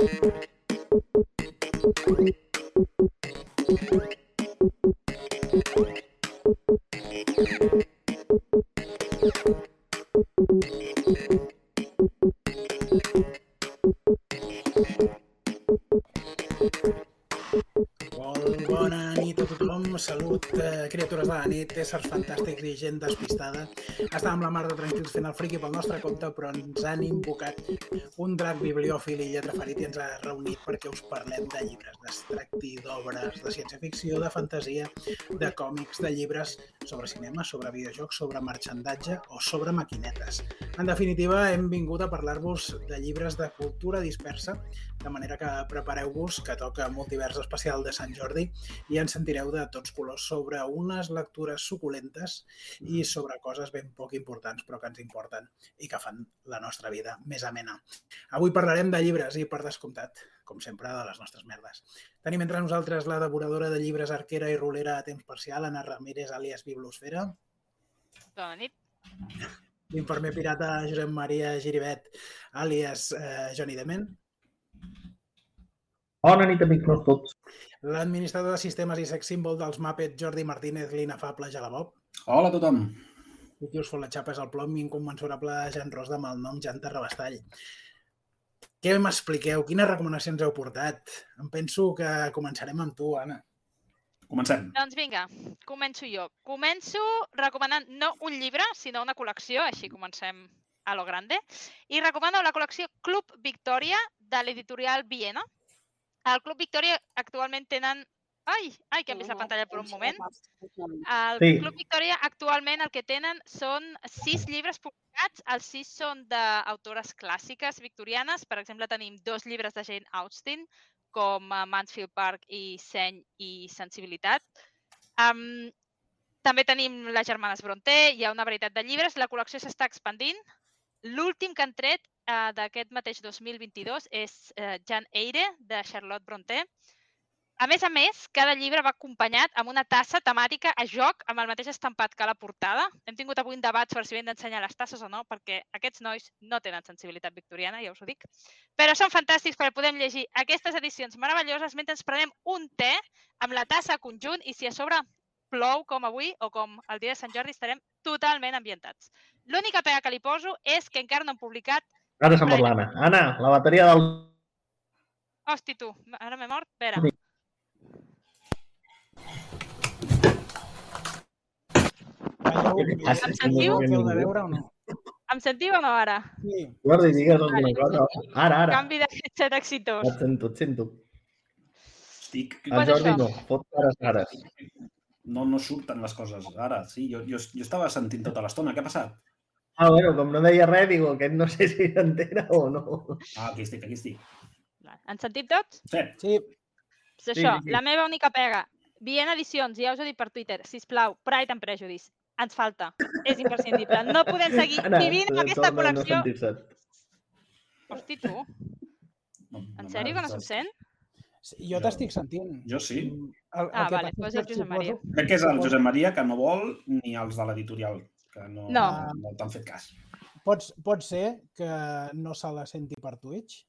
Thank you. Criatures de la nit, éssers fantàstics i gent despistada. Estàvem la mar de tranquils fent el friqui pel nostre compte, però ens han invocat un drac bibliòfil i lletraferit i ens ha reunit perquè us parlem de llibres, d'extracti, d'obres, de ciència-ficció, de fantasia, de còmics, de llibres sobre cinema, sobre videojocs, sobre marxandatge o sobre maquinetes. En definitiva, hem vingut a parlar-vos de llibres de cultura dispersa, de manera que prepareu-vos que toca multivers especial de Sant Jordi i ens sentireu de tots colors sobre unes lectures suculentes i sobre coses ben poc importants però que ens importen i que fan la nostra vida més amena. Avui parlarem de llibres i, per descomptat, com sempre, de les nostres merdes. Tenim entre nosaltres la devoradora de llibres arquera i rolera a temps parcial, Anna Ramírez, alias Biblosfera, Bona nit. l'infermer pirata Josep Maria Giribet, alias eh, Johnny Dement, Bona nit, amics meus tots. l'administrador de sistemes i sex símbol dels Muppets Jordi Martínez, l'inafable Jalabob, Hola a tothom. i qui us fot la xapa és el plom incommensurable Jan Ros amb el nom Jan Terrabastall. Què m'expliqueu? Quines recomanacions heu portat? Em penso que començarem amb tu, Anna. Comencem. Doncs vinga, començo jo. Començo recomanant no un llibre, sinó una col·lecció, així comencem a lo grande. I recomano la col·lecció Club Victòria de l'editorial Viena. Al Club Victòria actualment tenen... Ai, ai, que hem vist la pantalla per un moment. Al Sí. Club Victòria actualment el que tenen són sis llibres publicats. Els sis són d'autores clàssiques victorianes. Per exemple, tenim dos llibres de Jane Austen, com eh, Mansfield Park i Seny i Sensibilitat. Um, també tenim les germanes Brontë, hi ha una varietat de llibres, la col·lecció s'està expandint. L'últim que han tret uh, d'aquest mateix 2022 és uh, Jan Eyre, de Charlotte Brontë. A més a més, cada llibre va acompanyat amb una tassa temàtica a joc amb el mateix estampat que la portada. Hem tingut avui un debat sobre si hem d'ensenyar les tasses o no, perquè aquests nois no tenen sensibilitat victoriana, ja us ho dic. Però són fantàstics perquè podem llegir aquestes edicions meravelloses mentre ens prenem un te amb la tassa conjunt i si a sobre plou com avui o com el dia de Sant Jordi estarem totalment ambientats. L'única pega que li poso és que encara no han publicat... Ara se'n mort l'Anna. Anna, la bateria del... Hosti, tu, ara m'he mort? Espera. Sí. Em sentiu? Em sentiu o no ara? Sí. Jordi, digues alguna cosa. Ara, ara. Canvi de headset exitós. Et sento, et sento. Estic... Pues Jordi no, fot cares cares. No, no surten les coses. Ara, sí, jo, jo, jo estava sentint tota l'estona. Què ha passat? Ah, bueno, com no deia res, digo, aquest no sé si s'entera o no. Ah, aquí estic, aquí estic. Ens sentim tots? Sí, Sí, Pues Sí, això, sí, sí. la meva única pega. Viena Edicions, ja us ho he dit per Twitter, sisplau, Pride and Prejudice. Ens falta. És imprescindible. No podem seguir Anna, vivint amb aquesta no col·lecció. sentir-se't. Hosti, tu, no, en sèrio que no se'm sent? sí, jo t'estic sentint. Jo sí. El, el Ah, que vale, passa doncs és Josep Maria. Crec que és el Josep Maria que no vol ni els de l'editorial, que no, No. no t'han fet cas. Pots, pot ser que no se la senti per Twitch?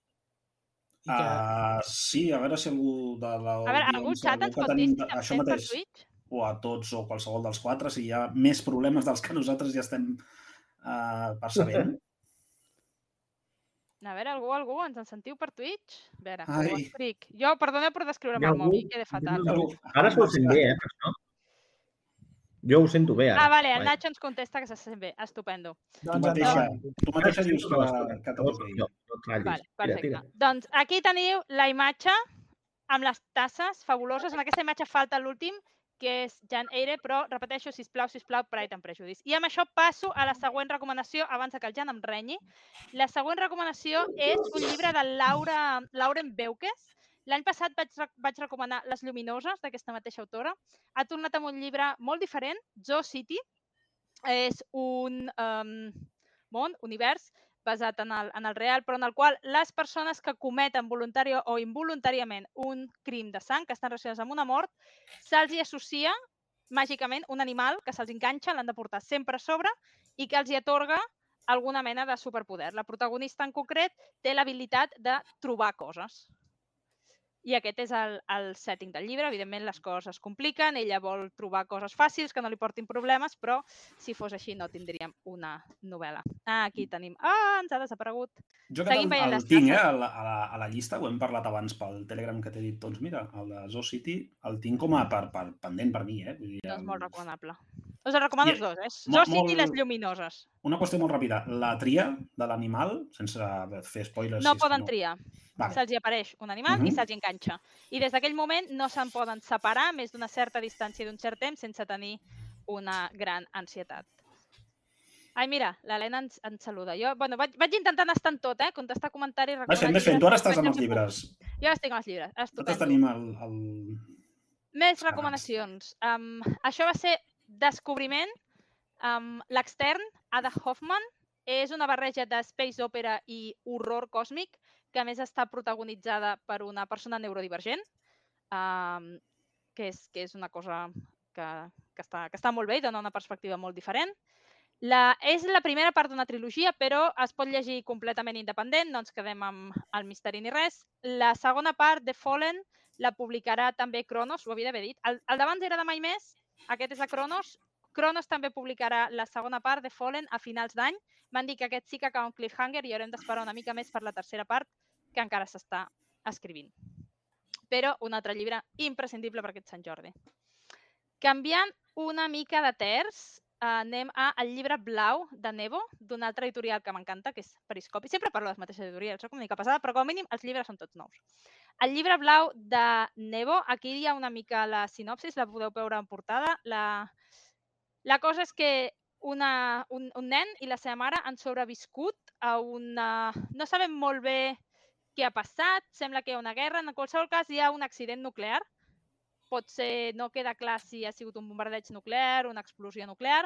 I que... Uh, sí, a veure si algú de la... A veure, algú xat ens pot dir si això per Twitch? o a tots o qualsevol dels quatre, si hi ha més problemes dels que nosaltres ja estem uh, percebent. A veure, algú, algú, ens en sentiu per Twitch? A veure, Ai. ho explic. Jo, perdoneu per ha el mòbil, queda fatal. Algú. Ara s'ho sent bé, eh, això? Jo ho sento bé, ara. Ah, vale, el. Nacho ens contesta que se sent bé. Estupendo. Tu Doncs mateixa, endavant. tu mateixa dius que, que tot. No, no ratllis. Vale, Tira, perfecte. tira. Doncs aquí teniu la imatge amb les tasses fabuloses. En aquesta imatge falta l'últim, que és Jan Eyre, però repeteixo, sisplau, sisplau, Pride and Prejudice. I amb això passo a la següent recomanació, abans de que el Jan em renyi. La següent recomanació és un llibre de Laura, Lauren Beukes. L'any passat vaig, vaig recomanar Les Lluminoses, d'aquesta mateixa autora. Ha tornat amb un llibre molt diferent, Zoo City. És un um, món, univers, basat en el, en el real, però en el qual les persones que cometen voluntària o involuntàriament un crim de sang, que estan relacionats amb una mort, se'ls hi associa màgicament un animal que se'ls enganxa, l'han de portar sempre a sobre i que els hi atorga alguna mena de superpoder. La protagonista en concret té l'habilitat de trobar coses. I aquest és el, el setting del llibre. Evidentment, les coses es compliquen, ella vol trobar coses fàcils que no li portin problemes, però si fos així no tindríem una novel·la. Ah, aquí tenim... Ah, ens ha desaparegut. Jo que Seguim el, el tinc, eh, a la, a, la, a la llista, ho hem parlat abans pel Telegram que t'he dit, doncs mira, el de Zoo City el tinc com a per, per, pendent per mi, eh? Vull dir, Doncs em- molt recomanable. Us el recomano I- els dos, eh? mo- Zoo City i molt- les lluminoses. Una qüestió molt ràpida. La tria de l'animal, sense fer spoilers... No si poden triar. Vale. Se'ls apareix un animal i Mhm. se'ls enganxa. I des d'aquell moment no se'n poden separar més d'una certa distància d'un cert temps sense tenir una gran ansietat. Ai, mira, l'Helena ens, ens saluda. Jo, bueno, vaig, vaig intentant estar en tot, eh? Contestar comentaris, Vas fent, vas fent. Tu ara estàs amb els llibres. Jo estic amb els llibres. Nosaltres Estupendo. tenim el... el... Més recomanacions. Um, això va ser descobriment. Um, L'extern, Ada Hoffman, és una barreja de space opera i horror còsmic que a més està protagonitzada per una persona neurodivergent, um, que, és, que és una cosa que, que, està, que està molt bé i dona una perspectiva molt diferent. La, és la primera part d'una trilogia, però es pot llegir completament independent, no ens quedem amb el misteri ni res. La segona part, The Fallen, la publicarà també Cronos, ho havia d'haver dit. El, el d'abans era de mai més, aquest és a Cronos. Cronos també publicarà la segona part de Fallen a finals d'any. Van dir que aquest sí que acaba un cliffhanger i haurem d'esperar una mica més per la tercera part, que encara s'està escrivint. Però un altre llibre imprescindible per aquest Sant Jordi. Canviant una mica de terç, eh, anem a El llibre blau de Nebo, d'una altra editorial que m'encanta, que és Periscopi. Sempre parlo de les mateixes editorials, soc una mica passada, però com a mínim els llibres són tots nous. El llibre blau de Nebo, aquí hi ha una mica la sinopsis, la podeu veure en portada. La, la cosa és que una, un, un nen i la seva mare han sobreviscut a una... No sabem molt bé què ha passat, sembla que hi ha una guerra, en qualsevol cas hi ha un accident nuclear, pot ser, no queda clar si ha sigut un bombardeig nuclear, una explosió nuclear,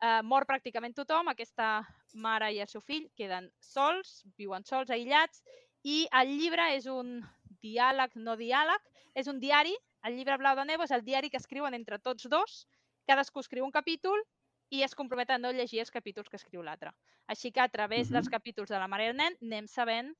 eh, mor pràcticament tothom, aquesta mare i el seu fill queden sols, viuen sols, aïllats, i el llibre és un diàleg, no diàleg, és un diari, el llibre blau de Nebo és el diari que escriuen entre tots dos, cadascú escriu un capítol i es comprometen a no llegir els capítols que escriu l'altre. Així que a través dels Mhm. capítols de la mare i el nen anem sabent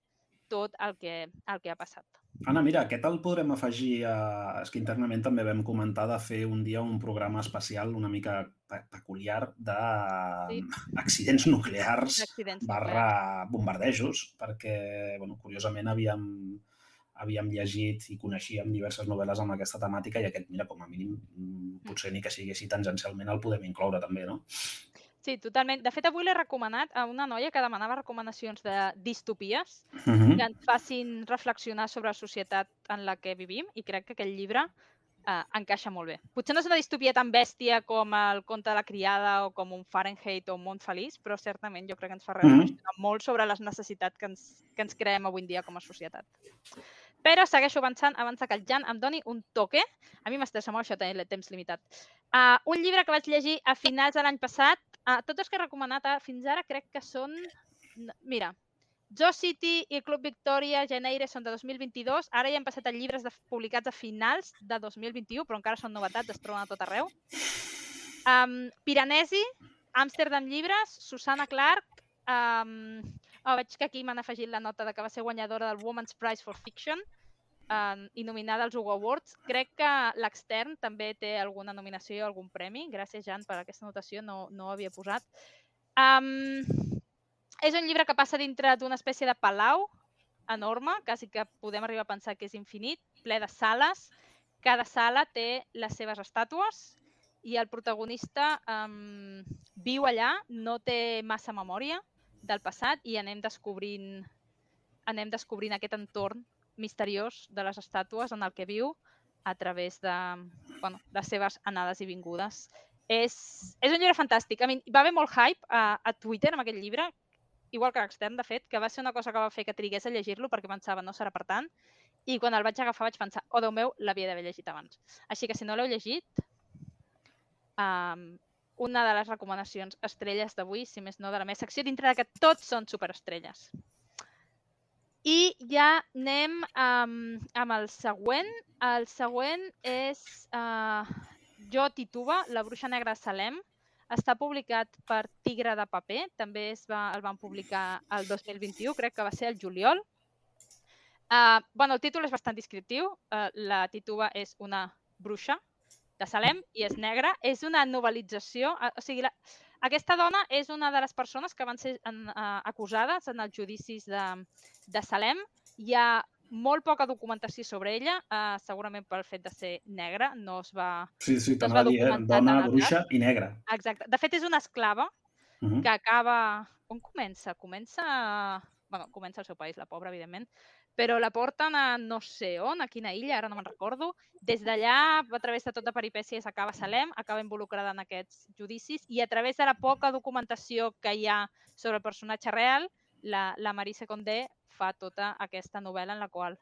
tot el que, el que ha passat. Anna, mira, aquest el podrem afegir a... És que internament també vam comentar de fer un dia un programa especial una mica pe- peculiar d'accidents nuclears D'accidents barra bombardejos, perquè, bueno, curiosament havíem, havíem llegit i coneixíem diverses novel·les amb aquesta temàtica i aquest, mira, com a mínim, mm, potser ni que sigui així tangencialment el podem incloure també, no? Sí, totalment. De fet, avui l'he recomanat a una noia que demanava recomanacions de distopies Uh -huh. que ens facin reflexionar sobre la societat en la que vivim i crec que aquest llibre eh, encaixa molt bé. Potser no és una distopia tan bèstia com el conte de la criada o com un Fahrenheit o un món feliç, però certament jo crec que ens fa Mhm. reflexionar molt sobre les necessitats que ens, que ens creem avui en dia com a societat. Però segueixo avançant abans que el Jan em doni un toque. A mi m'estressa molt això, tenir el temps limitat. Uh, un llibre que vaig llegir a finals de l'any passat, uh, tots els que he recomanat uh, fins ara crec que són... Mira, Zoo City i Club Victoria, Geneire són de 2022. Ara ja han passat a llibres de, publicats a finals de 2021, però encara són novetats, es troben a tot arreu. Um, Piranesi, Amsterdam Llibres, Susana Clark, um, oh, veig que aquí m'han afegit la nota de que va ser guanyadora del Women's Prize for Fiction um, i nominada als Hugo Awards. Crec que l'extern també té alguna nominació o algun premi. Gràcies, Jan, per aquesta notació, no, no ho havia posat. Um, és un llibre que passa dintre d'una espècie de palau enorme, quasi que podem arribar a pensar que és infinit, ple de sales. Cada sala té les seves estàtues i el protagonista um, viu allà, no té massa memòria del passat i anem descobrint, anem descobrint aquest entorn misteriós de les estàtues en el que viu a través de bueno, les seves anades i vingudes. És, és un llibre fantàstic. A mi, va haver molt hype a, a Twitter amb aquest llibre, igual que l'extern, de fet, que va ser una cosa que va fer que trigués a llegir-lo perquè pensava no serà per tant. I quan el vaig agafar vaig pensar, oh, Déu meu, l'havia d'haver llegit abans. Així que si no l'heu llegit, um, una de les recomanacions estrelles d'avui, si més no de la meva secció, dintre de que tots són superestrelles. I ja anem um, amb el següent. El següent és uh, Jo Tituba, la bruixa negra Salem. està publicat per Tigre de Paper, també es va, el van publicar el 2021, crec que va ser el juliol. Uh, bueno, el títol és bastant descriptiu. Uh, la tituba és una bruixa de Salem i és negra. És una novel·lització, uh, o sigui, la, aquesta dona és una de les persones que van ser en, uh, acusades en els judicis de, de Salem. Hi ha molt poca documentació sobre ella, uh, segurament pel fet de ser negra, no es va... Sí, sí, no va a dir, eh? Dona, el bruixa i negra. Exacte. De fet, és una esclava Uh -huh. que acaba... On comença? Comença... bueno, comença al seu país, la pobra, evidentment, però la porten a no sé on, a quina illa, ara no me'n recordo. Des d'allà, a través de tota peripècies, acaba Salem, acaba involucrada en aquests judicis i a través de la poca documentació que hi ha sobre el personatge real, la, la Marisa Condé fa tota aquesta novel·la en la qual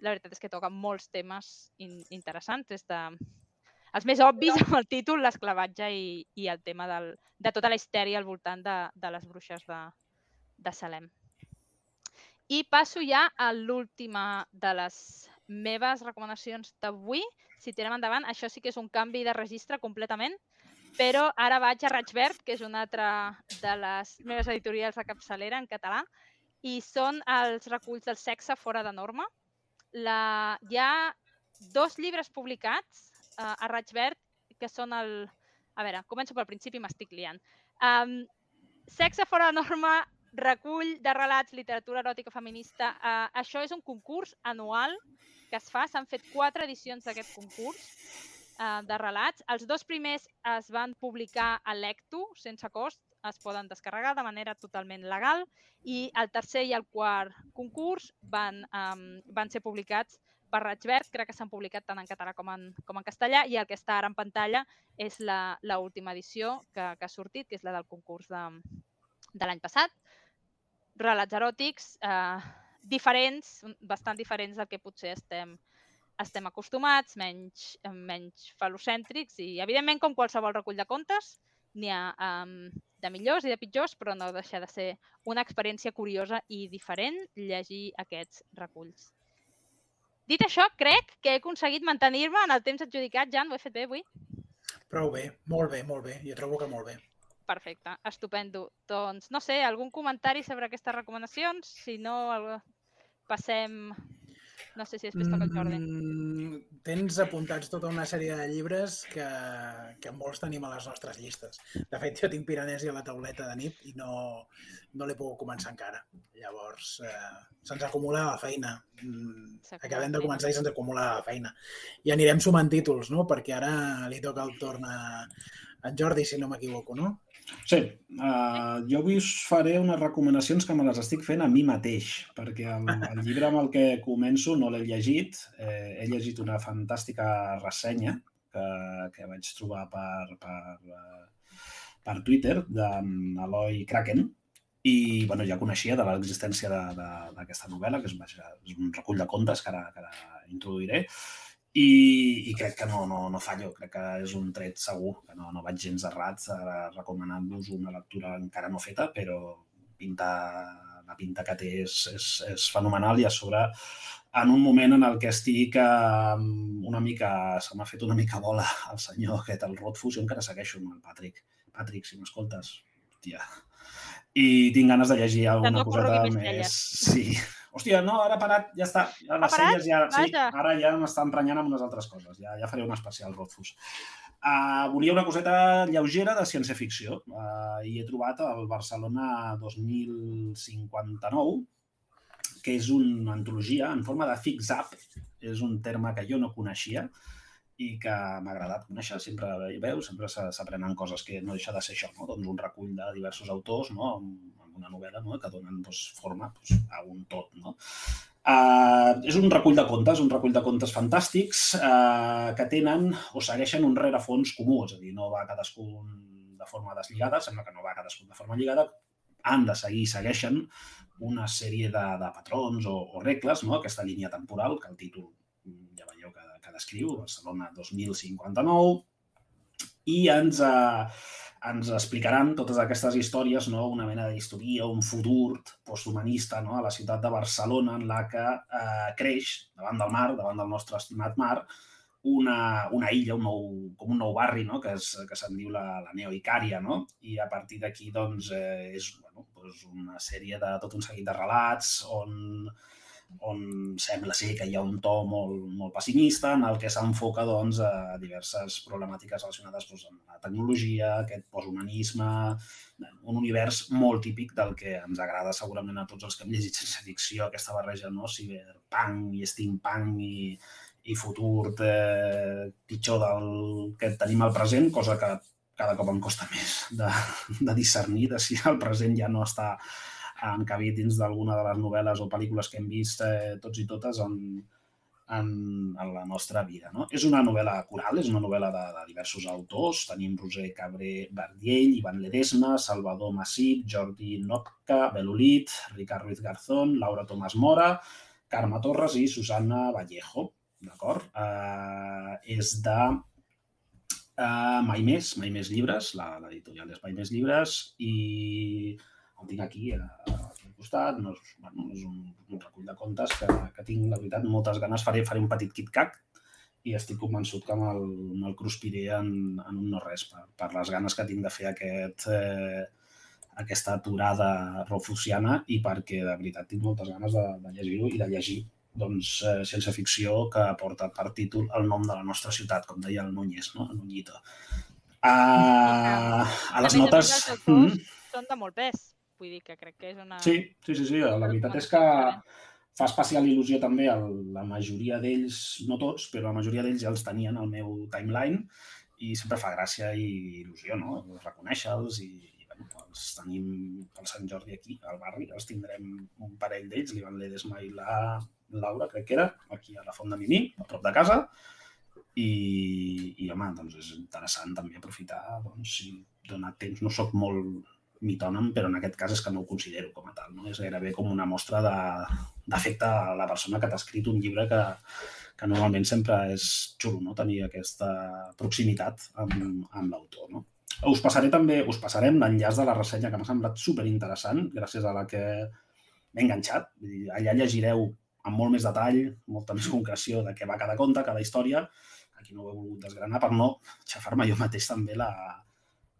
la veritat és que toca molts temes in, interessants, des de els més obvis amb el títol, l'esclavatge i, i el tema del, de tota la histèria al voltant de, de les bruixes de, de Salem. I passo ja a l'última de les meves recomanacions d'avui. Si tirem endavant, això sí que és un canvi de registre completament, però ara vaig a Raig Verd, que és una altra de les meves editorials de capçalera en català, i són els reculls del sexe fora de norma. La, hi ha dos llibres publicats uh, a Raig Verd, que són el... A veure, començo pel principi i m'estic liant. Um, Sexe fora de norma, recull de relats, literatura eròtica feminista. Uh, això és un concurs anual que es fa. S'han fet quatre edicions d'aquest concurs uh, de relats. Els dos primers es van publicar a Lectu, sense cost, es poden descarregar de manera totalment legal i el tercer i el quart concurs van, um, van ser publicats per Raig Verd, crec que s'han publicat tant en català com en, com en castellà i el que està ara en pantalla és la, la última edició que, que ha sortit, que és la del concurs de, de l'any passat. Relats eròtics eh, diferents, bastant diferents del que potser estem, estem acostumats, menys, menys falocèntrics i, evidentment, com qualsevol recull de contes, n'hi ha um, de millors i de pitjors, però no deixa de ser una experiència curiosa i diferent llegir aquests reculls. Dit això, crec que he aconseguit mantenir-me en el temps adjudicat. Jan, ho he fet bé avui? Prou bé, molt bé, molt bé. Jo trobo que molt bé. Perfecte, estupendo. Doncs, no sé, algun comentari sobre aquestes recomanacions? Si no, el- passem... No sé si després toca el Jordi. Mm, tens apuntats tota una sèrie de llibres que, que molts tenim a les nostres llistes. De fet, jo tinc Piranesi a la tauleta de nit i no, no l'he pogut començar encara. Llavors, eh, se'ns acumula la feina. Mm, acabem de començar i se'ns acumula la feina. I anirem sumant títols, no? Perquè ara li toca el torn a en Jordi, si no m'equivoco, no? Sí, uh, jo avui us faré unes recomanacions que me les estic fent a mi mateix, perquè el, el llibre amb el que començo no l'he llegit. Eh, he llegit una fantàstica ressenya que, que vaig trobar per, per, eh, per Twitter d'en Eloi Kraken i bueno, ja coneixia de l'existència d'aquesta novel·la, que és, és un recull de contes que ara, que ara introduiré, i, i crec que no, no, no fallo, crec que és un tret segur, que no, no vaig gens errat recomanant-vos una lectura encara no feta, però pinta, la pinta que té és, és, és fenomenal i a sobre en un moment en el que estic una mica, se m'ha fet una mica bola el senyor aquest, el Rothfuss, jo encara segueixo amb el Patrick. Patrick, si m'escoltes, hòstia. I tinc ganes de llegir alguna no coseta més més. Sí. Hòstia, no, ara parat, ja està. Ja les parat? ja, sí, Vaja. ara ja m'està emprenyant amb unes altres coses. Ja, ja faré un especial Rothfuss. Uh, volia una coseta lleugera de ciència-ficció uh, i he trobat el Barcelona 2059, que és una antologia en forma de fix-up. És un terme que jo no coneixia i que m'ha agradat conèixer. Sempre veus, sempre se- s'aprenen coses que no deixa de ser això, no? doncs un recull de diversos autors no? Una novel·la no? que donen doncs, forma doncs, a un tot. No? Uh, és un recull de contes, un recull de contes fantàstics uh, que tenen o segueixen un rerefons comú, és a dir, no va cadascun de forma deslligada, sembla que no va cadascun de forma lligada, han de seguir, segueixen una sèrie de, de patrons o, o regles, no? aquesta línia temporal, que el títol mm, ja veieu que, que descriu, Barcelona 2059, i ens, eh, ens explicaran totes aquestes històries, no? una mena de història, un futur posthumanista no? a la ciutat de Barcelona en la que eh, creix davant del mar, davant del nostre estimat mar, una, una illa, un nou, com un nou barri, no? que, es, que se'n diu la, la Neoicària, no? i a partir d'aquí doncs, eh, és bueno, doncs una sèrie de tot un seguit de relats on, on sembla ser que hi ha un to molt, molt pessimista en el que s'enfoca doncs, a diverses problemàtiques relacionades doncs, amb la tecnologia, aquest posthumanisme, un univers molt típic del que ens agrada segurament a tots els que hem llegit sense ficció, aquesta barreja no? cyberpunk i steampunk i, i futur eh, pitjor del que tenim al present, cosa que cada cop em costa més de, de discernir de si el present ja no està encabit dins d'alguna de les novel·les o pel·lícules que hem vist eh, tots i totes en, en, en la nostra vida. No? És una novel·la coral, és una novel·la de, de diversos autors. Tenim Roser Cabré Bardiell, Ivan Ledesma, Salvador Massip, Jordi Nopka, Belolit, Ricard Ruiz Garzón, Laura Tomàs Mora, Carme Torres i Susana Vallejo d'acord? Uh, és de uh, Mai Més, Mai Més Llibres, l'editorial és Mai Més Llibres, i el tinc aquí, al costat, no és, bueno, és un, un recull de contes que, que tinc, la veritat, moltes ganes. Faré, faré un petit kit-cac i estic convençut que me'l me cruspiré en, en un no res per, per les ganes que tinc de fer aquest, eh, aquesta aturada rofusiana i perquè de veritat tinc moltes ganes de, de llegir-ho i de llegir doncs, eh, sense ficció que porta per títol el nom de la nostra ciutat, com deia el Núñez, no? el Núñito. Uh, a les notes... Mm. són de molt pes. Vull dir que crec que és una... Sí, sí, sí, sí. la veritat és que fa especial il·lusió també a la majoria d'ells, no tots, però la majoria d'ells ja els tenien al meu timeline i sempre fa gràcia i il·lusió, no? Reconèixer-los i, bueno, els tenim pel Sant Jordi aquí, al barri, els tindrem un parell d'ells, l'Ivan Ledesma i la Laura, crec que era, aquí a la Font de Mimí, a prop de casa, i, i home, doncs és interessant també aprofitar, doncs, si dona temps, no sóc molt mitònom, però en aquest cas és que no ho considero com a tal, no? és gairebé com una mostra d'afecte a la persona que t'ha escrit un llibre que, que normalment sempre és xulo, no? tenir aquesta proximitat amb, amb l'autor. No? Us passaré també, us passarem l'enllaç de la ressenya que m'ha semblat superinteressant, gràcies a la que m'he enganxat. Allà llegireu amb molt més detall, molta més concreció de què va cada conte, cada història. Aquí no ho he volgut desgranar per no xafar-me jo mateix també la,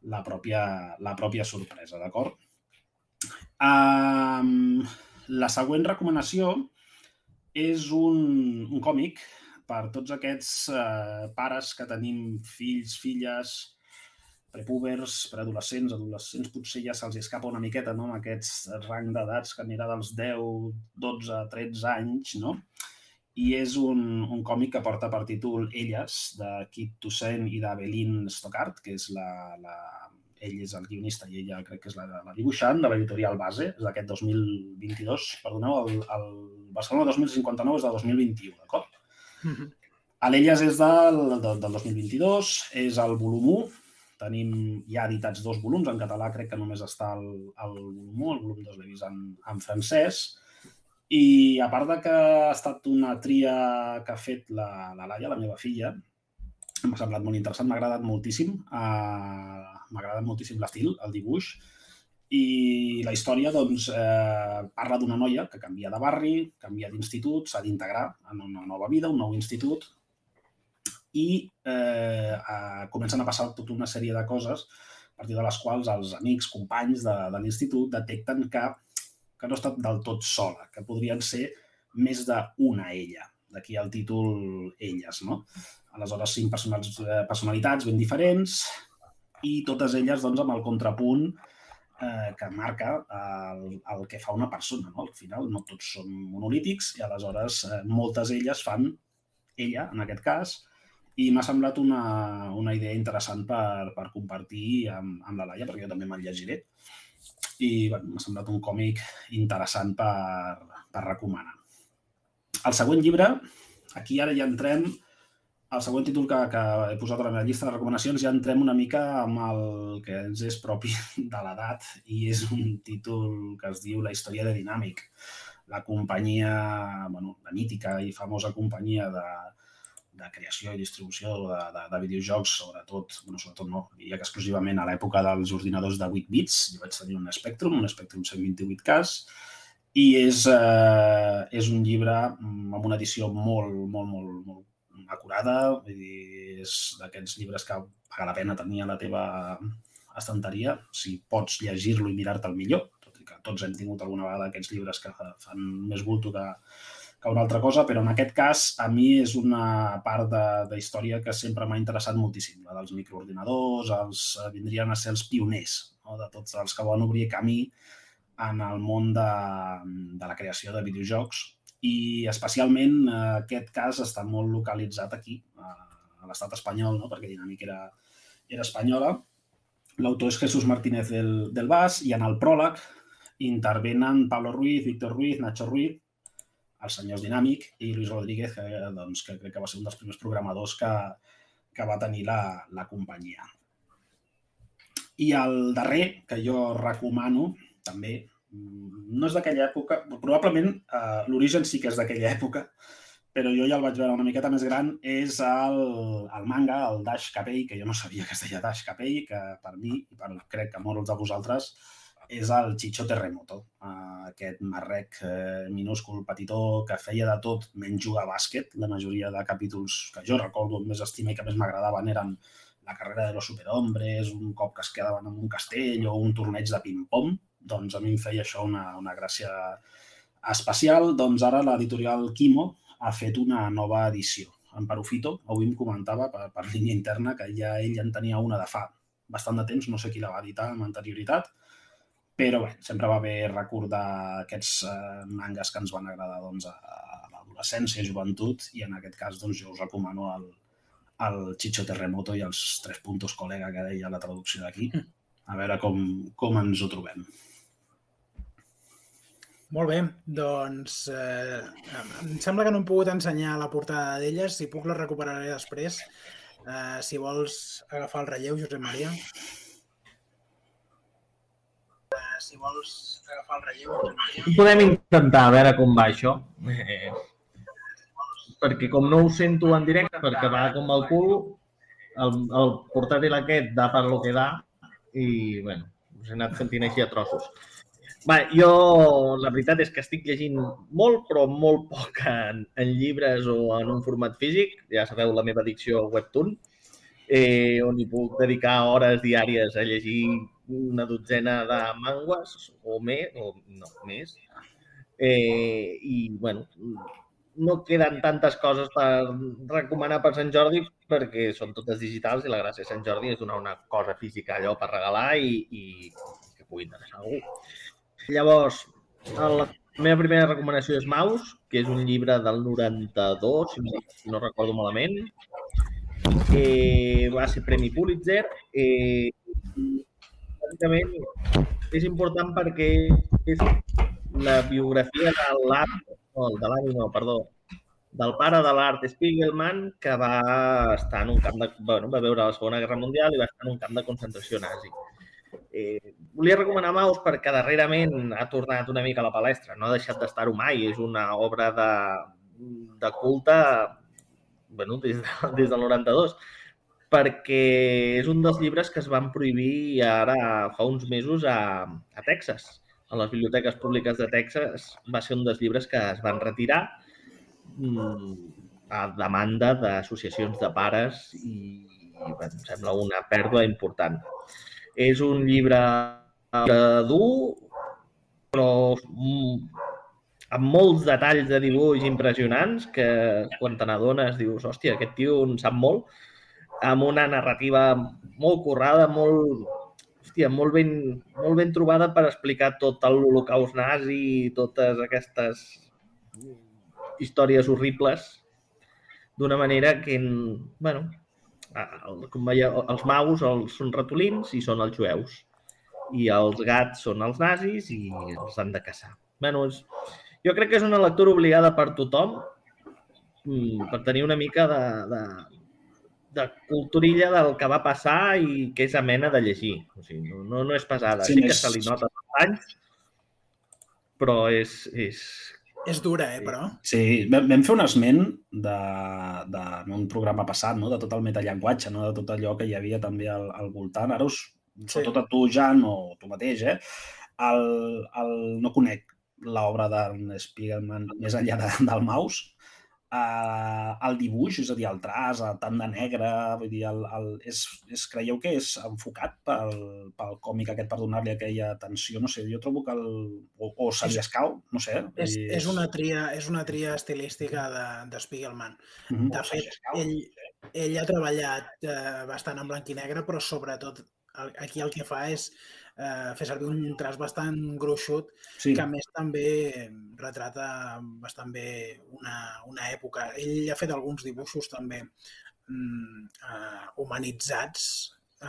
la, pròpia, la pròpia sorpresa, d'acord? Um, la següent recomanació és un, un còmic per tots aquests uh, pares que tenim fills, filles, prepúbers, preadolescents, adolescents, potser ja se'ls escapa una miqueta no? amb aquests rang d'edats que anirà dels 10, 12, 13 anys, no? I és un, un còmic que porta per títol Elles, de Kit Toussaint i d'Avelin Stockart, que és la, la, ell és el guionista i ella crec que és la, la dibuixant de l'editorial base, és d'aquest 2022, perdoneu, el, el Barcelona 2059 és de 2021, d'acord? Mm -hmm. L'Elles és del, del, del 2022, és el volum 1, Tenim ja editats dos volums, en català crec que només està el, el volum 1, el volum 2 l'he vist en, en francès, i a part de que ha estat una tria que ha fet la, la Laia, la meva filla, m'ha semblat molt interessant, m'ha agradat moltíssim, uh, m'ha agradat moltíssim l'estil, el dibuix, i la història doncs, eh, parla d'una noia que canvia de barri, canvia d'institut, s'ha d'integrar en una nova vida, un nou institut, i eh, a, comencen a passar tota una sèrie de coses a partir de les quals els amics, companys de, de l'institut detecten que, que no estat del tot sola, que podrien ser més d'una ella, d'aquí el títol Elles, no? Aleshores, cinc eh, personalitats ben diferents i totes elles doncs, amb el contrapunt eh, que marca el, el que fa una persona. No? Al final no tots són monolítics i aleshores eh, moltes elles fan, ella en aquest cas, i m'ha semblat una, una idea interessant per, per compartir amb, amb la Laia, perquè jo també me'l llegiré. I bueno, m'ha semblat un còmic interessant per, per recomanar. El següent llibre, aquí ara ja entrem, el següent títol que, que he posat a la meva llista de recomanacions, ja entrem una mica amb el que ens és propi de l'edat i és un títol que es diu La història de Dinàmic, la companyia, bueno, la mítica i famosa companyia de, de creació i distribució de, de, de videojocs, sobretot, bueno, sobretot no, diria que exclusivament a l'època dels ordinadors de 8 bits. Jo vaig tenir un Spectrum, un Spectrum 128K, i és, eh, és un llibre amb una edició molt, molt, molt, molt acurada, vull dir, és d'aquests llibres que paga la pena tenir a la teva estanteria, si pots llegir-lo i mirar-te'l millor, tot i que tots hem tingut alguna vegada aquests llibres que fan més bulto que, que una altra cosa, però en aquest cas a mi és una part de, de història que sempre m'ha interessat moltíssim, la dels microordinadors, els, eh, vindrien a ser els pioners no? de tots els que van obrir camí en el món de, de la creació de videojocs i especialment eh, aquest cas està molt localitzat aquí, a, a l'estat espanyol, no? perquè Dinàmic era, era espanyola. L'autor és Jesús Martínez del, del Bas i en el pròleg intervenen Pablo Ruiz, Víctor Ruiz, Nacho Ruiz, els senyors Dinàmic i Luis Rodríguez, que, doncs, que crec que va ser un dels primers programadors que, que va tenir la, la companyia. I el darrer, que jo recomano, també, no és d'aquella època, probablement eh, l'origen sí que és d'aquella època, però jo ja el vaig veure una miqueta més gran, és el, el manga, el Dash Capell, que jo no sabia que es deia Dash Capell, que per mi, i per, crec que molts de vosaltres, és el Chicho Terremoto, uh, aquest marrec eh, minúscul, petitó, que feia de tot menys jugar a bàsquet. La majoria de capítols que jo recordo amb més estima i que més m'agradaven eren la carrera de los superhombres, un cop que es quedaven en un castell o un torneig de ping-pong. Doncs a mi em feia això una, una gràcia especial. Doncs ara l'editorial Quimo ha fet una nova edició. En Parufito, avui em comentava per, per línia interna que ja ell en tenia una de fa bastant de temps, no sé qui la va editar amb anterioritat, però bé, sempre va bé recordar aquests eh, mangas que ens van agradar doncs, a, a l'adolescència, joventut, i en aquest cas doncs, jo us recomano el, el Chicho Terremoto i els tres puntos col·lega que deia la traducció d'aquí. A veure com, com ens ho trobem. Molt bé, doncs eh, em sembla que no hem pogut ensenyar la portada d'elles, si puc la recuperaré després. Eh, si vols agafar el relleu, Josep Maria si vols agafar el relleu. Podem intentar a veure com va això. Eh, perquè com no ho sento en directe, perquè va com el cul, el, el portàtil aquest da per lo que da i, bueno, us he anat sentint així a trossos. Va, jo la veritat és que estic llegint molt, però molt poc en, en llibres o en un format físic. Ja sabeu la meva addicció a Webtoon, eh, on hi puc dedicar hores diàries a llegir una dotzena de mangues o més, o no, més. Eh, I, bueno, no queden tantes coses per recomanar per Sant Jordi perquè són totes digitals i la gràcia de Sant Jordi és donar una cosa física allò per regalar i, i que pugui interessar algú. Llavors, la meva primera recomanació és Maus, que és un llibre del 92, si no recordo malament. Eh, va ser Premi Pulitzer. Eh, bàsicament és important perquè és la biografia de l'art, no, de l'art, no, perdó, del pare de l'art Spiegelman, que va estar en un camp de... Bueno, va veure la Segona Guerra Mundial i va estar en un camp de concentració nazi. Eh, volia recomanar Maus perquè darrerament ha tornat una mica a la palestra, no ha deixat d'estar-ho mai, és una obra de, de culte bueno, des, de, des del 92 perquè és un dels llibres que es van prohibir ara fa uns mesos a, a Texas. A les biblioteques públiques de Texas va ser un dels llibres que es van retirar mm, a demanda d'associacions de pares i, i em sembla una pèrdua important. És un llibre dur, però mm, amb molts detalls de dibuix impressionants que quan te n'adones dius, hòstia, aquest tio en sap molt amb una narrativa molt currada, molt, hòstia, molt, ben, molt ben trobada per explicar tot l'holocaust nazi i totes aquestes històries horribles d'una manera que, bueno, com veieu, els maus els són ratolins i són els jueus i els gats són els nazis i els han de caçar. Bueno, és, jo crec que és una lectura obligada per tothom mm, per tenir una mica de, de, de culturilla del que va passar i que és amena de llegir. O sigui, no, no, no és pesada. Sí, sí que se li nota anys, però és, és... És dura, eh, però? Sí, vam, vam fer un esment de, de, en un programa passat, no? de tot el metallenguatge, no? de tot allò que hi havia també al, al voltant. Ara us, sí. sobretot a tu, Jan, o tu mateix, eh? El, el, no conec l'obra d'en Spiegelman més enllà de, del Maus, uh, el dibuix, és a dir, el traç, el tant de negre, vull dir, el, el, és, és, creieu que és enfocat pel, pel còmic aquest per donar-li aquella atenció? No sé, jo trobo que el... O, o se li escau, no sé. És, és, una tria, és una tria estilística de, de Spiegelman. Mm -hmm. De fet, ell, ell ha treballat eh, bastant en blanc i negre, però sobretot aquí el que fa és eh, fer servir un traç bastant gruixut sí. que a més també retrata bastant bé una, una època. Ell ha fet alguns dibuixos també mm, eh, humanitzats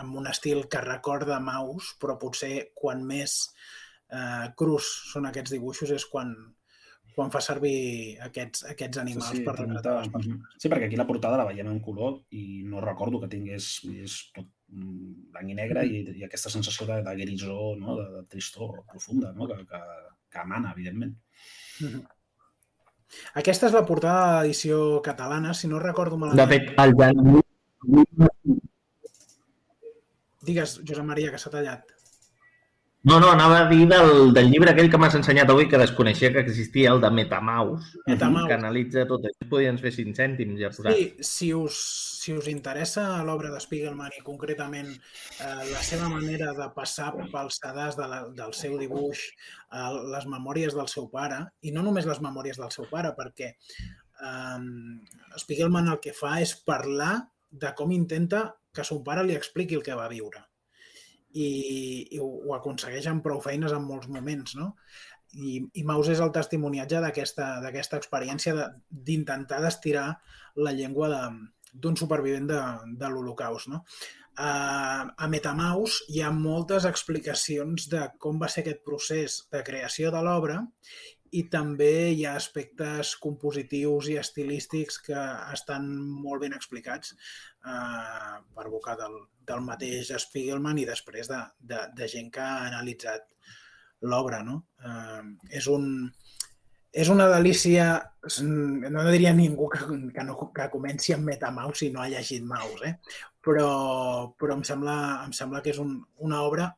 amb un estil que recorda Maus, però potser quan més eh, crus són aquests dibuixos és quan, quan fa servir aquests, aquests animals sí, sí, per retratar les persones. Sí, perquè aquí la portada la veiem en color i no recordo que tingués és tot Mm, blanc i negre i, i aquesta sensació de, de grisó, no? de, de tristor profunda no? que, que, que emana, evidentment. Mm -hmm. Aquesta és la portada de l'edició catalana, si no recordo malament. De fet, el Jan... Digues, Josep Maria, que s'ha tallat. No, no, anava a dir del, del llibre aquell que m'has ensenyat avui que desconeixia que existia, el de Metamaus, Metamaus. que analitza tot això. Podien fer 5 cèntims ja posat. Sí, si us, si us interessa l'obra de Spiegelman i concretament eh, la seva manera de passar pels sedars de la, del seu dibuix, eh, les memòries del seu pare, i no només les memòries del seu pare, perquè eh, Spiegelman el que fa és parlar de com intenta que son pare li expliqui el que va viure i, i ho, ho aconsegueix amb prou feines en molts moments, no? I, i Maus és el testimoniatge d'aquesta experiència d'intentar de, d'estirar la llengua d'un supervivent de, de l'Holocaust. No? A, a Metamaus hi ha moltes explicacions de com va ser aquest procés de creació de l'obra i també hi ha aspectes compositius i estilístics que estan molt ben explicats eh, per boca del, del mateix Spiegelman i després de, de, de gent que ha analitzat l'obra. No? Eh, és, un, és una delícia, no diria ningú que, que, no, que comenci amb Metamaus si no ha llegit Maus, eh? però, però em, sembla, em sembla que és un, una obra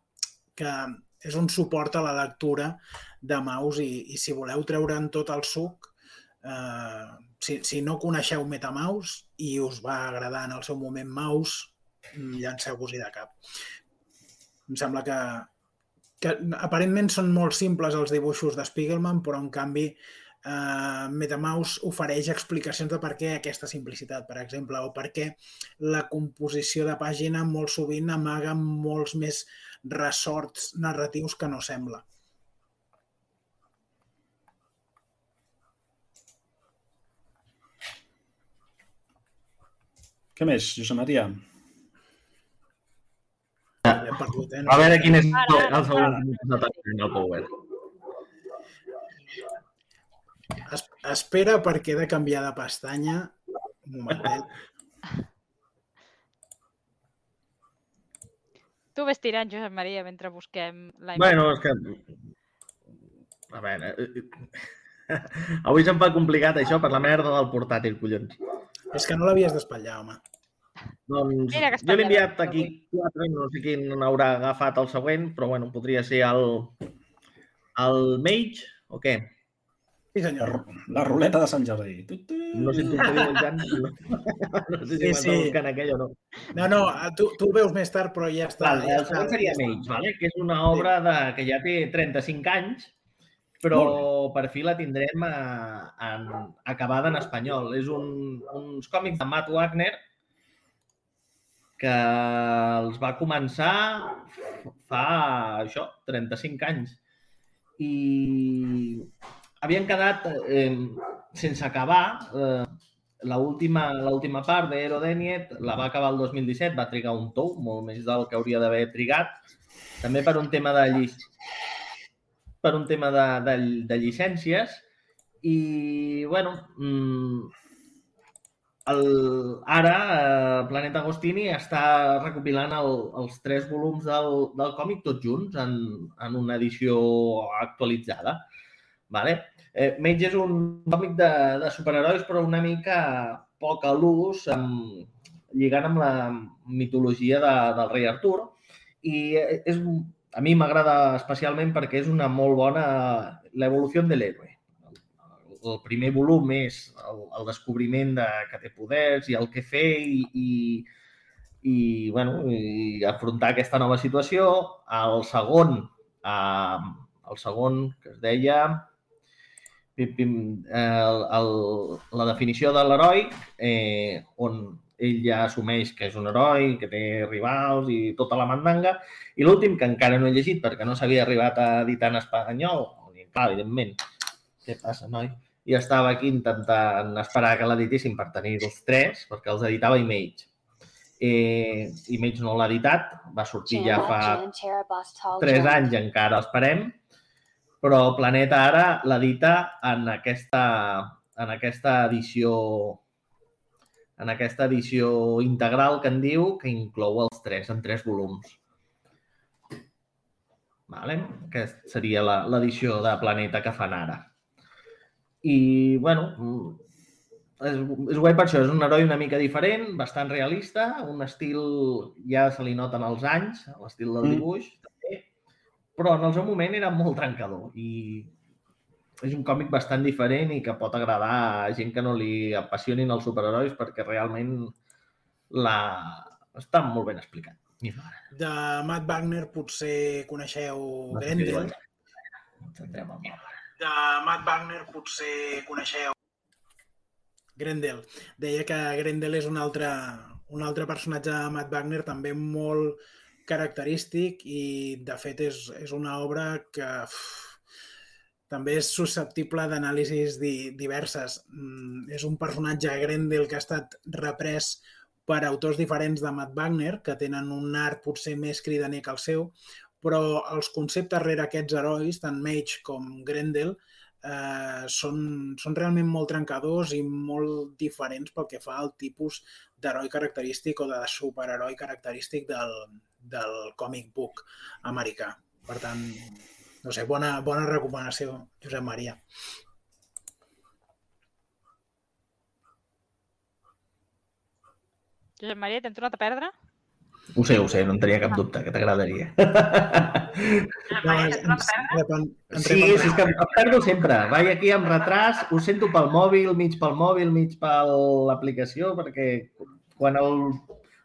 que és un suport a la lectura de Maus i, i si voleu treure'n tot el suc, eh, si, si no coneixeu Metamaus i us va agradar en el seu moment Maus, llanceu-vos-hi de cap. Em sembla que, que aparentment són molt simples els dibuixos de Spiegelman, però en canvi eh, Metamaus ofereix explicacions de per què aquesta simplicitat, per exemple, o per què la composició de pàgina molt sovint amaga molts més ressorts narratius que no sembla. Què més, Josep Maria? Perdut, eh? A veure quin és el segon el Power. Es, espera perquè he de canviar de pestanya. Un momentet. Tu ves tirant, Josep Maria, mentre busquem la imatge. Bueno, és que... A veure... Eh, eh, avui se'm fa complicat això per la merda del portàtil, collons. És que no l'havies d'espatllar, home. Doncs Mira jo l'he enviat aquí quatre, no sé quin haurà agafat el següent, però bueno, podria ser el, el Mage o què? Sí, senyor. La, ruleta de Sant Jordi. No sé si tu Jan. No, no sé si sí, sí. buscant aquell o no. No, no, tu, tu ho veus més tard, però ja està. Val, ja el segon seria Mage, vale? que és una obra de, que ja té 35 anys, però per fi la tindrem a, a, acabada en espanyol. És un, uns còmics de Matt Wagner que els va començar fa això, 35 anys. I havien quedat eh, sense acabar. Eh, l'última part d'Ero Deniet la va acabar el 2017, va trigar un tou, molt més del que hauria d'haver trigat, també per un tema de llic... per un tema de, de, de llicències i, bueno, mmm, el, ara eh, Planeta Agostini està recopilant el, els tres volums del, del còmic tots junts en, en una edició actualitzada. Vale? Eh, Mage és un còmic de, de superherois, però una mica poc a l'ús, lligant amb la mitologia de, del rei Artur. I és, a mi m'agrada especialment perquè és una molt bona l'evolució de l'héroe. el primer volum és el, el descobriment de que té poders i el que fer i, i, i, bueno, i afrontar aquesta nova situació. El segon, eh, el segon que es deia pim, pim, el, el, la definició de l'heroi, eh, on ell ja assumeix que és un heroi, que té rivals i tota la mandanga. I l'últim, que encara no he llegit perquè no s'havia arribat a editar en espanyol, clar, evidentment, què passa, noi? I estava aquí intentant esperar que l'editessin per tenir els tres, perquè els editava Image. Eh, Image no l'ha editat, va sortir ja fa tres anys encara esperem, però Planeta ara l'edita en aquesta, en aquesta edició en aquesta edició integral que en diu, que inclou els tres, en tres volums. Vale? Aquesta seria l'edició de Planeta que fan ara. I, bueno, és, és guai per això, és un heroi una mica diferent, bastant realista, un estil, ja se li noten els anys, l'estil del mm. dibuix, mm. també, però en el seu moment era molt trencador i és un còmic bastant diferent i que pot agradar a gent que no li apassionin els superherois perquè realment la... està molt ben explicat. De Matt Wagner potser coneixeu Grendel. De Matt Wagner potser coneixeu Grendel. Deia que Grendel és un altre, un altre personatge de Matt Wagner també molt característic i de fet és, és una obra que uf, també és susceptible d'anàlisis di diverses. Mm, és un personatge Grendel que ha estat reprès per autors diferents de Matt Wagner, que tenen un art potser més cridaner que el seu, però els conceptes rere aquests herois, tant Mage com Grendel, eh, són, són realment molt trencadors i molt diferents pel que fa al tipus d'heroi característic o de superheroi característic del, del comic book americà. Per tant, no sé, bona, bona recomanació, Josep Maria. Josep Maria, t'hem tornat a perdre? Ho sé, ho sé, no en tenia cap dubte, que t'agradaria. No, ens, sí, sí, és que em perdo sempre. Vaig aquí amb retras, ho sento pel mòbil, mig pel mòbil, mig per l'aplicació, perquè quan el,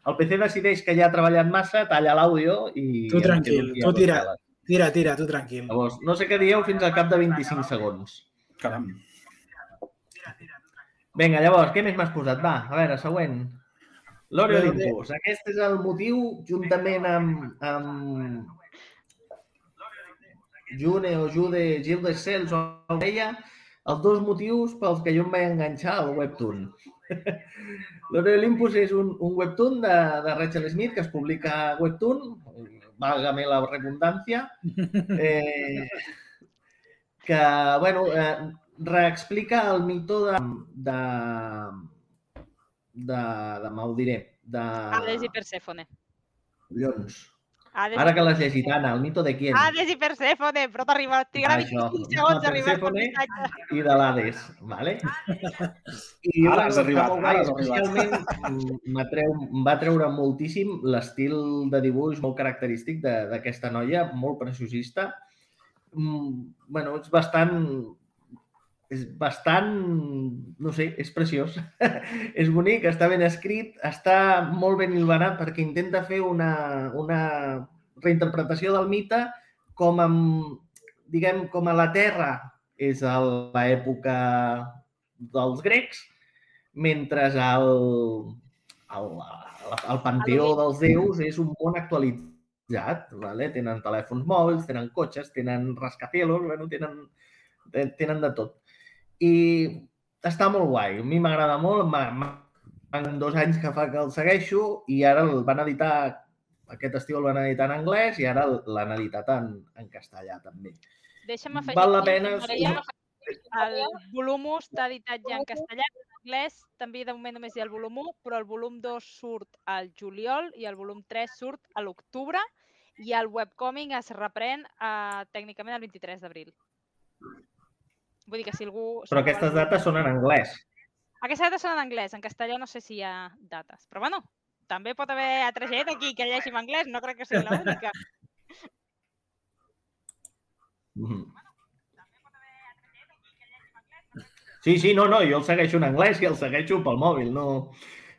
el PC decideix que ja ha treballat massa, talla l'àudio i... Tu tranquil, tu tira, Tira, tira, tu tranquil. Llavors, no sé què dieu fins al cap de 25 segons. Caram. Vinga, llavors, què més m'has posat? Va, a veure, següent. L'Ori Olympus. Aquest és el motiu, juntament amb, amb June o Jude, Gilles Cells o deia, els dos motius pels que jo em vaig enganxar al webtoon. L'Ori Olympus és un, un webtoon de, de Rachel Smith que es publica a Webtoon, válgame la redundància, eh, que, bueno, eh, reexplica el mito de, de, de, de, de ho diré, de... Hades i Perséfone. Collons. Hades Ara que l'has llegit, Anna, el mito de qui? Hades i Perséfone, però t'arriba, trigarà 25 segons a arribar al I de l'Hades, vale? I ara has arribat, ara has Especialment em va treure moltíssim l'estil de dibuix molt característic d'aquesta noia, molt preciosista. Mm, bueno, és bastant és bastant, no sé, és preciós. és bonic, està ben escrit, està molt ben il·luminat perquè intenta fer una, una reinterpretació del mite com, amb, diguem, com a la Terra és a l'època dels grecs, mentre el, el, el panteó dels déus és un món actualitzat. Vale? Tenen telèfons mòbils, tenen cotxes, tenen rascacielos, bueno, tenen, tenen de tot. I està molt guai. A mi m'agrada molt. Fan dos anys que fa que el segueixo i ara el van editar, aquest estiu el van editar en anglès i ara l'han editat en, en castellà també. Deixa'm afegir... Val la pena... Maria, el volum 1 està editat ja en castellà, en anglès també de moment només hi ha el volum 1, però el volum 2 surt al juliol i el volum 3 surt a l'octubre i el webcoming es reprèn uh, tècnicament el 23 d'abril. Vull dir que si algú... Però aquestes dates són en anglès. Aquestes dates són en anglès. En castellà no sé si hi ha dates. Però bueno, també pot haver altra gent aquí que llegeixi en anglès. No crec que sigui l'única. Mm. Sí, sí, no, no, jo el segueixo en anglès i el segueixo pel mòbil. No...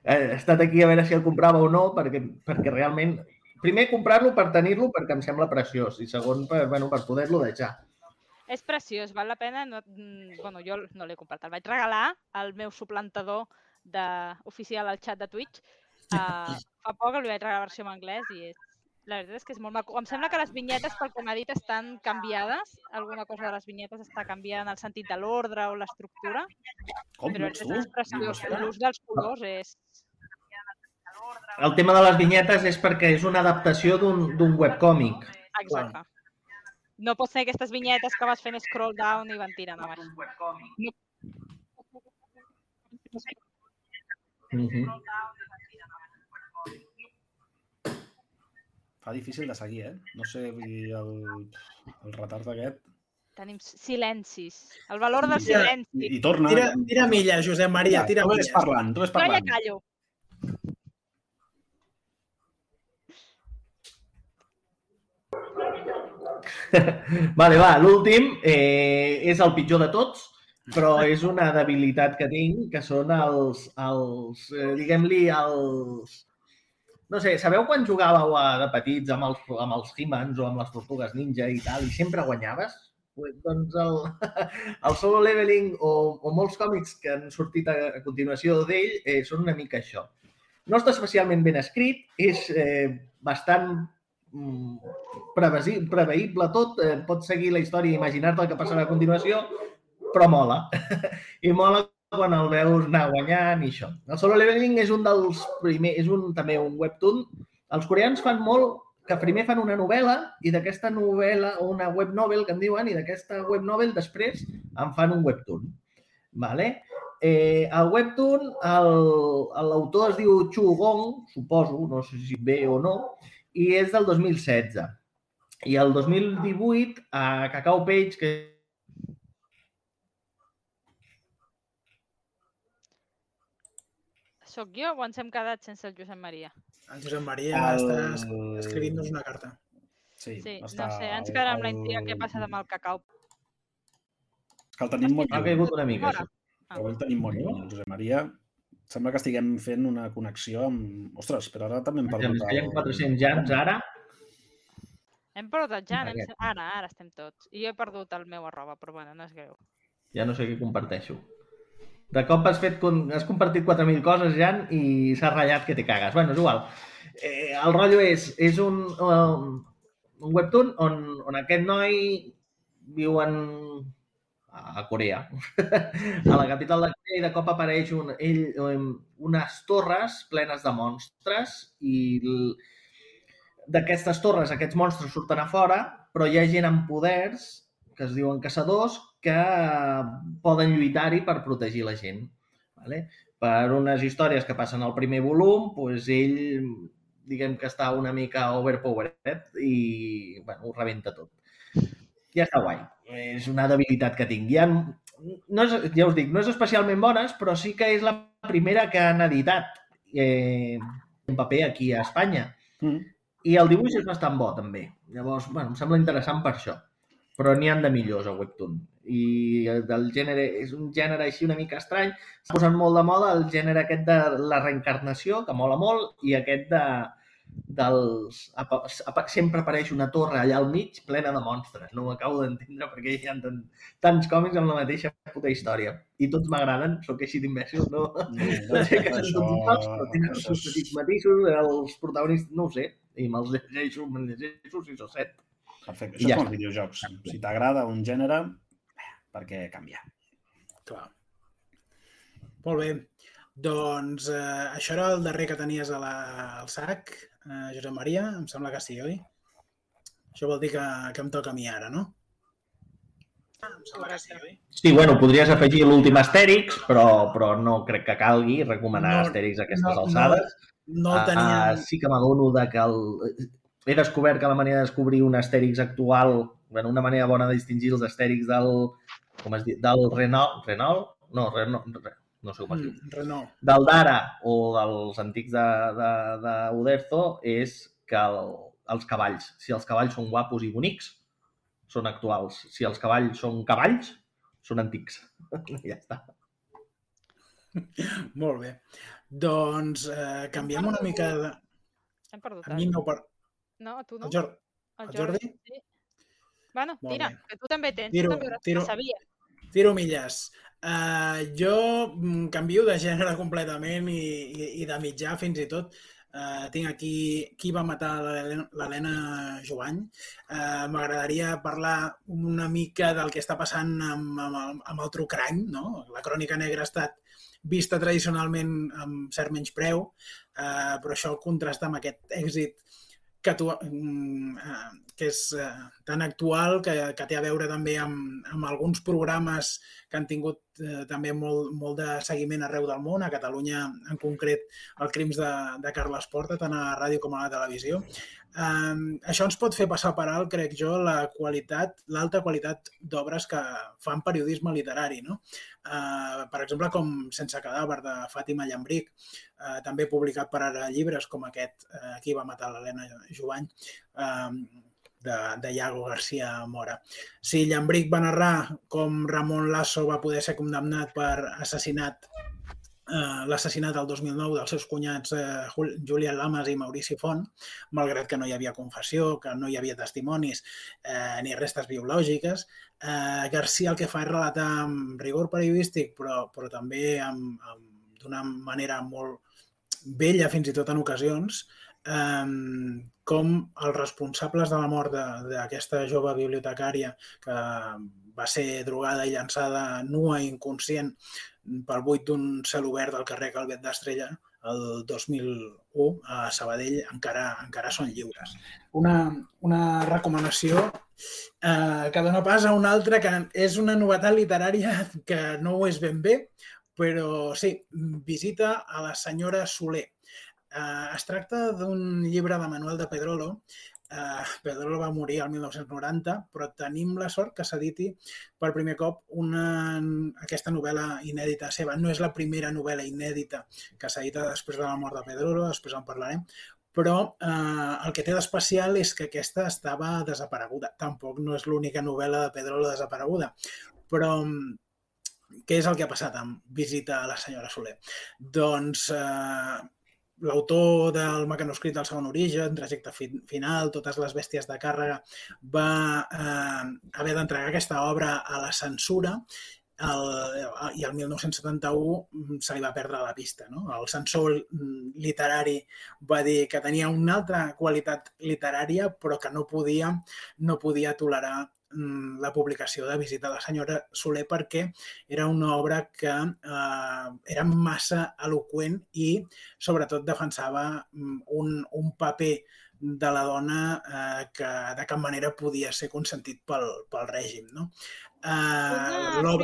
He estat aquí a veure si el comprava o no, perquè, perquè realment... Primer, comprar-lo per tenir-lo perquè em sembla preciós i segon, per, bueno, per poder-lo deixar. És preciós, val la pena. No, mm, bueno, jo no l'he comprat, el vaig regalar al meu suplantador de, oficial al xat de Twitch. Uh, fa poc li vaig regalar la versió en anglès i és, la veritat és que és molt maco. Em sembla que les vinyetes, pel que m'ha dit, estan canviades. Alguna cosa de les vinyetes està canviada en el sentit de l'ordre o l'estructura. Com Però és, és preciós. L'ús dels colors és... El tema de les vinyetes és perquè és una adaptació d'un d'un webcòmic. Exacte. No pot ser aquestes vinyetes que vas fent scroll down i van tirant a baix. Mm -hmm. Fa difícil de seguir, eh? No sé, vull dir, el, el retard aquest... Tenim silencis. El valor del Ja. silenci. I, i torna... Tira, tira milles, Josep Maria, tira tu ves milles. parlant, tu ves Jo ja parlant. callo. Vale, va, l'últim eh, és el pitjor de tots, però és una debilitat que tinc, que són els, els eh, diguem-li, els... No sé, sabeu quan jugàveu a, de petits amb els, amb els He-Mans o amb les Tortugues Ninja i tal, i sempre guanyaves? Doncs el, el solo leveling o, o molts còmics que han sortit a, a continuació d'ell eh, són una mica això. No està especialment ben escrit, és eh, bastant preveïble tot, eh, pots seguir la història i imaginar-te el que passarà a continuació, però mola. I mola quan el veus anar guanyant i això. El solo leveling és un dels primers, és un, també un webtoon. Els coreans fan molt que primer fan una novel·la i d'aquesta novel·la, o una web novel que en diuen, i d'aquesta web novel després en fan un webtoon. Vale? Eh, el webtoon, l'autor es diu Chu Gong, suposo, no sé si bé o no, i és del 2016. I el 2018, a Cacao Page, que Soc jo o ens hem quedat sense el Josep Maria? El Josep Maria El- està es- escrivint-nos una carta. Sí, Sí, està, no sé, ens quedarà amb la intriga què passa amb el cacau. És que el tenim molt ha lluny. caigut una mica. Avui el tenim molt lluny, el Josep Maria. Sembla que estiguem fent una connexió amb... Ostres, però ara també hem perdut... hi ha el- 400 jans ara. Hem perdut el Jan, hem... Ara, ara estem tots. I jo he perdut el meu arroba, però bueno, no és greu. Ja no sé què comparteixo. De cop has, fet, has compartit 4.000 coses, Jan, i s'ha ratllat que te cagues. Bueno, és igual. Eh, el rotllo és, és un, um, un webtoon on, on aquest noi viu en, a Corea, a la capital de Corea, i de cop apareix un, ell, unes torres plenes de monstres i d'aquestes torres aquests monstres surten a fora, però hi ha gent amb poders que es diuen caçadors que poden lluitar-hi per protegir la gent. Vale? Per unes històries que passen al primer volum, doncs ell, diguem que està una mica overpowered i bueno, ho rebenta tot. Ja està guai. És una debilitat que tinc. Ja, no és, ja us dic, no és especialment bones, però sí que és la primera que han editat eh, en paper aquí a Espanya. Mm. I el dibuix és bastant bo, també. Llavors, bueno, em sembla interessant per això. Però n'hi han de millors a Webtoon. I del gènere, és un gènere així una mica estrany. S'ha posat molt de moda el gènere aquest de la reencarnació, que mola molt, i aquest de, dels... Sempre apareix una torre allà al mig plena de monstres. No ho acabo d'entendre perquè hi ha tant, tants còmics amb la mateixa puta història. I tots m'agraden, sóc així d'imbècil, no? No sé que són tots iguals, però tenen els seus petits matisos, els protagonistes, no ho sé, i me'ls llegeixo, me'ls llegeixo 6 o 7. Perfecte. Això ja està. els videojocs. Si t'agrada un gènere, per què canviar? Clar. Molt bé. Doncs eh, això era el darrer que tenies a la, al sac, eh, Josep Maria, em sembla que sí, oi? Això vol dir que, que em toca a mi ara, no? Que sí, bueno, podries afegir l'últim Astèrix, però, però no crec que calgui recomanar No, Astèrix a aquestes no, alçades. No el tenia... Ah, sí que m'adono de que el... he descobert que la manera de descobrir un Astèrix actual, bueno, una manera bona de distingir els Astèrix del, com es diu, del Renault, Renault? No, Renault, Re- no sé com es diu. Mm, Renault. Del d'ara o dels antics de, de, de Uderzo és que el, els cavalls, si els cavalls són guapos i bonics, són actuals. Si els cavalls són cavalls, són antics. ja està. Molt bé. Doncs eh, canviem una mica de... Hem perdut. A mi no... Per... No, a tu no. El Jordi, El el Jordi? Sí. Bueno, Molt tira, bé. que tu també tens. Tiro- tu també tiro-. Tiro milles. Uh, jo mm, canvio de gènere completament i, i, i de mitjà fins i tot. Uh, tinc aquí qui va matar l'Helena- Jovany. Uh, M'agradaria parlar una mica del que està passant amb, amb, el- amb el true. No? La crònica negra ha estat vista tradicionalment amb cert menyspreu, uh, però això contrasta amb aquest èxit que, tu, mm, eh, que és eh, tan actual que, que té a veure també amb, amb alguns programes que han tingut eh, també molt, molt de seguiment arreu del món, a Catalunya en concret el Crims de, de Carles Porta, tant a la ràdio com a la televisió. Um, això ens pot fer passar per alt, crec jo, la qualitat, l'alta qualitat d'obres que fan periodisme literari. No? Uh, per exemple, com Sense cadàver, de Fàtima Llambric, uh, també publicat per ara llibres com aquest, uh, Qui va matar l'Helena Jovany, uh, de, de Iago García Mora. Si Llambric va narrar com Ramon Lasso va poder ser condemnat per assassinat eh, l'assassinat el 2009 dels seus cunyats eh, Jul- Julián Lamas i Maurici Font, malgrat que no hi havia confessió, que no hi havia testimonis eh, ni restes biològiques. Eh, Garcia el que fa és relatar amb rigor periodístic, però, però també amb, amb, d'una manera molt vella, fins i tot en ocasions, eh, com els responsables de la mort d'aquesta jove bibliotecària que va ser drogada i llançada nua i inconscient pel buit d'un cel obert del carrer Calvet d'Estrella el 2001 a Sabadell encara, encara són lliures. Una, una recomanació eh, que dona pas a una altra que és una novetat literària que no ho és ben bé, però sí, visita a la senyora Soler. Eh, es tracta d'un llibre de Manuel de Pedrolo. Eh, Pedrolo va morir el 1990, però tenim la sort que s'editi per primer cop una, aquesta novel·la inèdita seva. No és la primera novel·la inèdita que s'edita després de la mort de Pedrolo, després en parlarem, però eh, el que té d'especial és que aquesta estava desapareguda. Tampoc no és l'única novel·la de Pedrolo desapareguda, però què és el que ha passat amb Visita a la senyora Soler? Doncs eh, l'autor del mecanoscrit del segon origen, trajecte fi final, totes les bèsties de càrrega, va eh, haver d'entregar aquesta obra a la censura el, i el 1971 se li va perdre la pista. No? El censor mm, literari va dir que tenia una altra qualitat literària però que no podia, no podia tolerar mm, la publicació de Visita a la senyora Soler perquè era una obra que eh, era massa eloqüent i sobretot defensava mm, un, un paper de la dona eh, que de cap manera podia ser consentit pel, pel règim. No? Eh, Una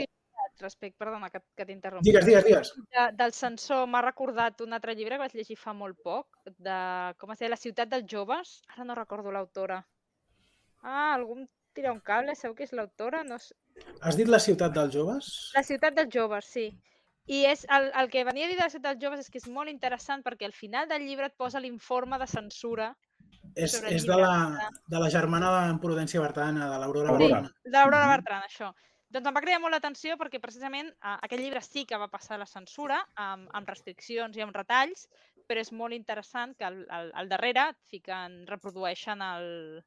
respecte, perdona que, que t'interrompi. Digues, digues, digues. De, del censor m'ha recordat un altre llibre que vaig llegir fa molt poc, de, com es deia, La ciutat dels joves. Ara no recordo l'autora. Ah, algú em tira un cable, sabeu qui és l'autora? No sé. Has dit la ciutat dels joves? La ciutat dels joves, sí. I és el, el que venia a dir de la ciutat dels joves és que és molt interessant perquè al final del llibre et posa l'informe de censura És, és de, la, de la germana de Prudència Bertana, de l'Aurora Aurora. Bertana. de l'Aurora Mhm. Bertran, això. Doncs em va cridar molt l'atenció perquè precisament eh, aquest llibre sí que va passar la censura amb, amb restriccions i amb retalls, però és molt interessant que al, al, al darrere et fiquen, reprodueixen el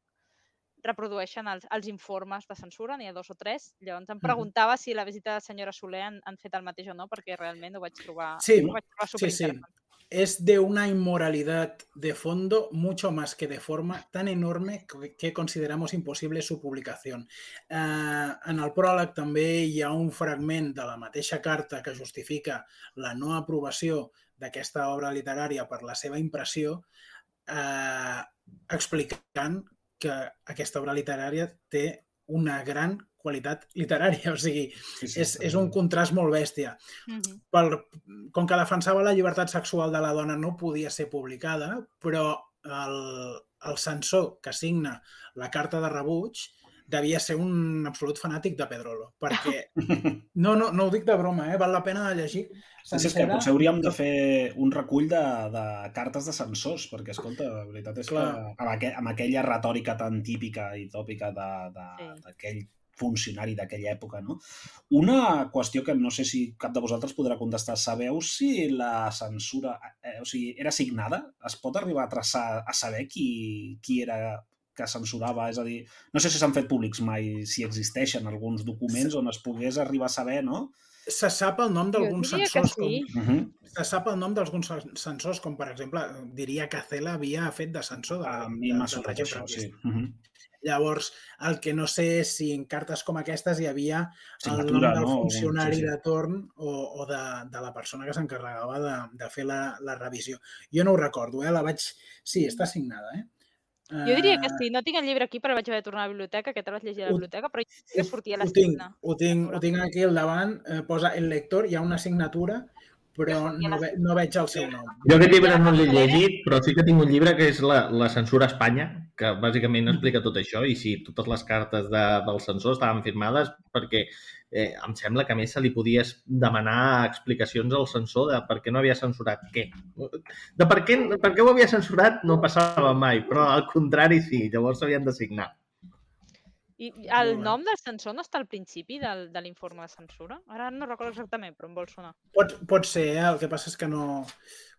reprodueixen els, els informes de censura, n'hi ha dos o tres. Llavors em preguntava si la visita de la senyora Soler han, han fet el mateix o no, perquè realment ho vaig trobar, Sí, ho vaig trobar sí, sí. Es de una inmoralidad de fondo mucho más que de forma tan enorme que- que consideramos imposible su publicación. Eh, en el pròleg també hi ha un fragment de la mateixa carta que justifica la no aprovació d'aquesta obra literària per la seva impressió, eh, explicant que aquesta obra literària té una gran qualitat literària. O sigui, Sí, sí, és, és un contrast molt bèstia. Mhm. Per, com que defensava la llibertat sexual de la dona no podia ser publicada, però el, el censor que signa la carta de rebuig devia ser un absolut fanàtic de Pedrolo, perquè... No, no, no ho dic de broma, eh? val la pena llegir Sí, sí, és que potser hauríem de fer un recull de, de cartes de censors, perquè, escolta, la veritat és Clar. que amb, aqu amb aquella retòrica tan típica i tòpica de- de- Sí. d'aquell funcionari d'aquella època. No? Una qüestió que no sé si cap de vosaltres podrà contestar. Sabeu si la censura eh, o sigui, era signada? Es pot arribar a traçar a saber qui, qui era que censurava? És a dir, no sé si s'han fet públics mai, si existeixen alguns documents on es pogués arribar a saber, no? Se sap el nom d'alguns censors, sí. com, Uh -huh. se sap el nom d'alguns censors, com per exemple, diria que Cela havia fet de censor de, A de, mi m'ha sonat això, sí. Uh -huh. Llavors, el que no sé és si en cartes com aquestes hi havia el nom del no? funcionari Sí, sí. de torn o, o de, de la persona que s'encarregava de, de fer la, la revisió. Jo no ho recordo, eh? La vaig... Sí, està signada, eh? Jo diria que Eh, sí. No tinc el llibre aquí, però vaig haver de tornar a la biblioteca, que te l'has llegit a la Ho- biblioteca, però jo que sortia la ho tinc, signa. ho tinc, ho tinc aquí al davant, eh, posa el lector, hi ha una signatura, però no, ve, no veig el seu nom. Jo aquest llibre no l'he llegit, però sí que tinc un llibre que és la, la censura a Espanya, que bàsicament explica tot això, i sí, totes les cartes de, del censor estaven firmades perquè eh, em sembla que a més se li podia demanar explicacions al censor de per què no havia censurat què. De per què, per què ho havia censurat no passava mai, però al contrari sí, llavors s'havien de signar. I el nom del censor no està al principi del, de l'informe de censura? Ara no recordo exactament, però em vol sonar. Pot, pot ser, eh? el que passa és que no...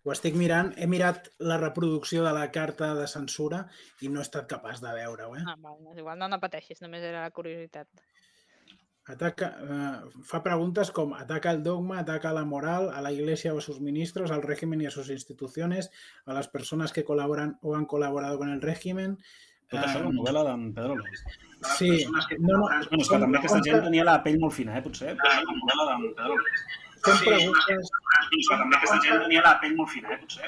Ho estic mirant, he mirat la reproducció de la carta de censura i no he estat capaç de veure-ho. Eh? Ah, val, igual, no, no pateixis, només era la curiositat. Ataca, eh, fa preguntas como ataca el dogma, ataca la moral, a la iglesia o a sus ministros, al régimen y a sus instituciones, a las personas que colaboran o han colaborado con el régimen. Tot això la Eh, novel·la d'en Pedro Lois. sí, no, no, Bueno, és que també aquesta gent tenia la pell molt fina, eh, potser. Però la novel·la d'en Pedro Lois. són preguntes, És que també aquesta gent tenia la pell molt fina, eh, potser.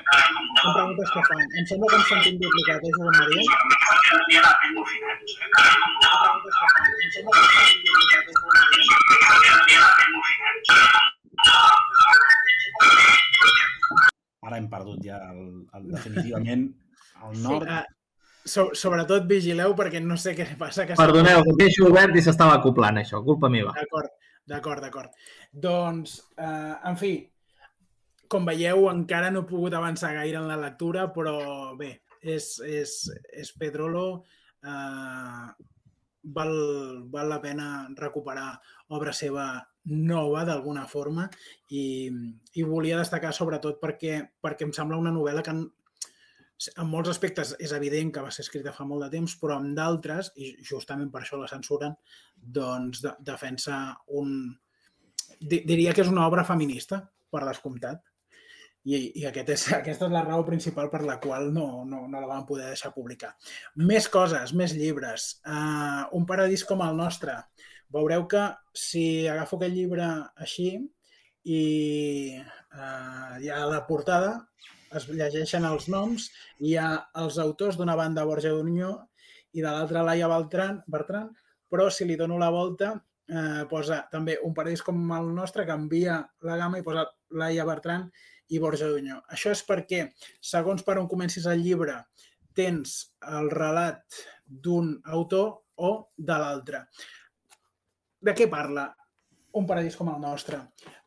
són preguntes que fan. Em sembla que em sentim duplicat, eh, Joan Maria? Aquesta gent tenia la pell molt fina, eh, potser. Són preguntes que fan. Em sembla que sentim duplicat, eh, Joan Maria? Ara hem perdut ja el, el, definitivament el nord. Ah, so, sobretot vigileu perquè no sé què passa. Que Perdoneu, que deixo obert i s'estava acoplant això, culpa meva. D'acord, d'acord, d'acord. Doncs, eh, en fi, com veieu, encara no he pogut avançar gaire en la lectura, però bé, és, és, és Pedrolo. Eh, val, val la pena recuperar obra seva nova d'alguna forma i, i volia destacar sobretot perquè, perquè em sembla una novel·la que en, en molts aspectes és evident que va ser escrita fa molt de temps, però en d'altres, i justament per això la censuren, doncs de, defensa un... Di, diria que és una obra feminista, per descomptat. I, i aquest és, aquesta és la raó principal per la qual no, no, no la van poder deixar publicar. Més coses, més llibres. Uh, un paradís com el nostre. Veureu que si agafo aquest llibre així i uh, hi ha la portada, es llegeixen els noms, hi ha els autors d'una banda Borja d'Unió i de l'altra Laia Beltran, Bertran, però si li dono la volta eh, posa també un paradís com el nostre, canvia la gamma i posa Laia Bertran i Borja d'Unió. Això és perquè, segons per on comencis el llibre, tens el relat d'un autor o de l'altre. De què parla un paradís com el nostre?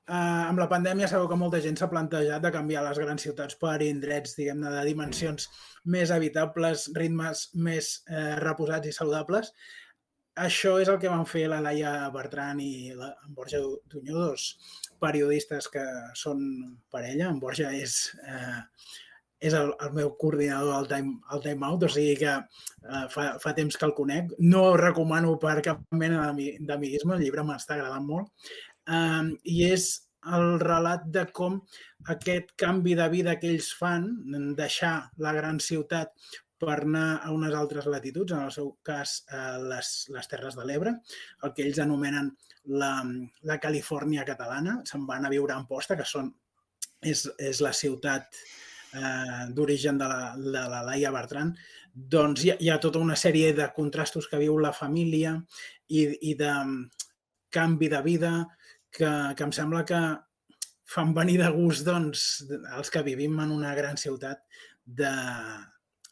Uh, amb la pandèmia sabeu que molta gent s'ha plantejat de canviar les grans ciutats per indrets, diguem-ne, de dimensions més habitables, ritmes més eh, reposats i saludables. Això és el que van fer la Laia Bertran i la, en Borja Dunyó, dos periodistes que són parella. En Borja és, eh, és el, el meu coordinador al time, al time Out, o sigui que eh, fa, fa temps que el conec. No el recomano per cap mena d'amiguisme, el llibre m'està agradant molt. Um, I és el relat de com aquest canvi de vida que ells fan, deixar la gran ciutat per anar a unes altres latituds, en el seu cas eh, les, les Terres de l'Ebre, el que ells anomenen la, la Califòrnia catalana, se'n van a viure a Amposta, que són, és, és la ciutat eh, d'origen de, la, de la Laia Bertran, doncs hi ha, hi ha tota una sèrie de contrastos que viu la família i, i de canvi de vida que, que em sembla que fan venir de gust doncs, els que vivim en una gran ciutat de,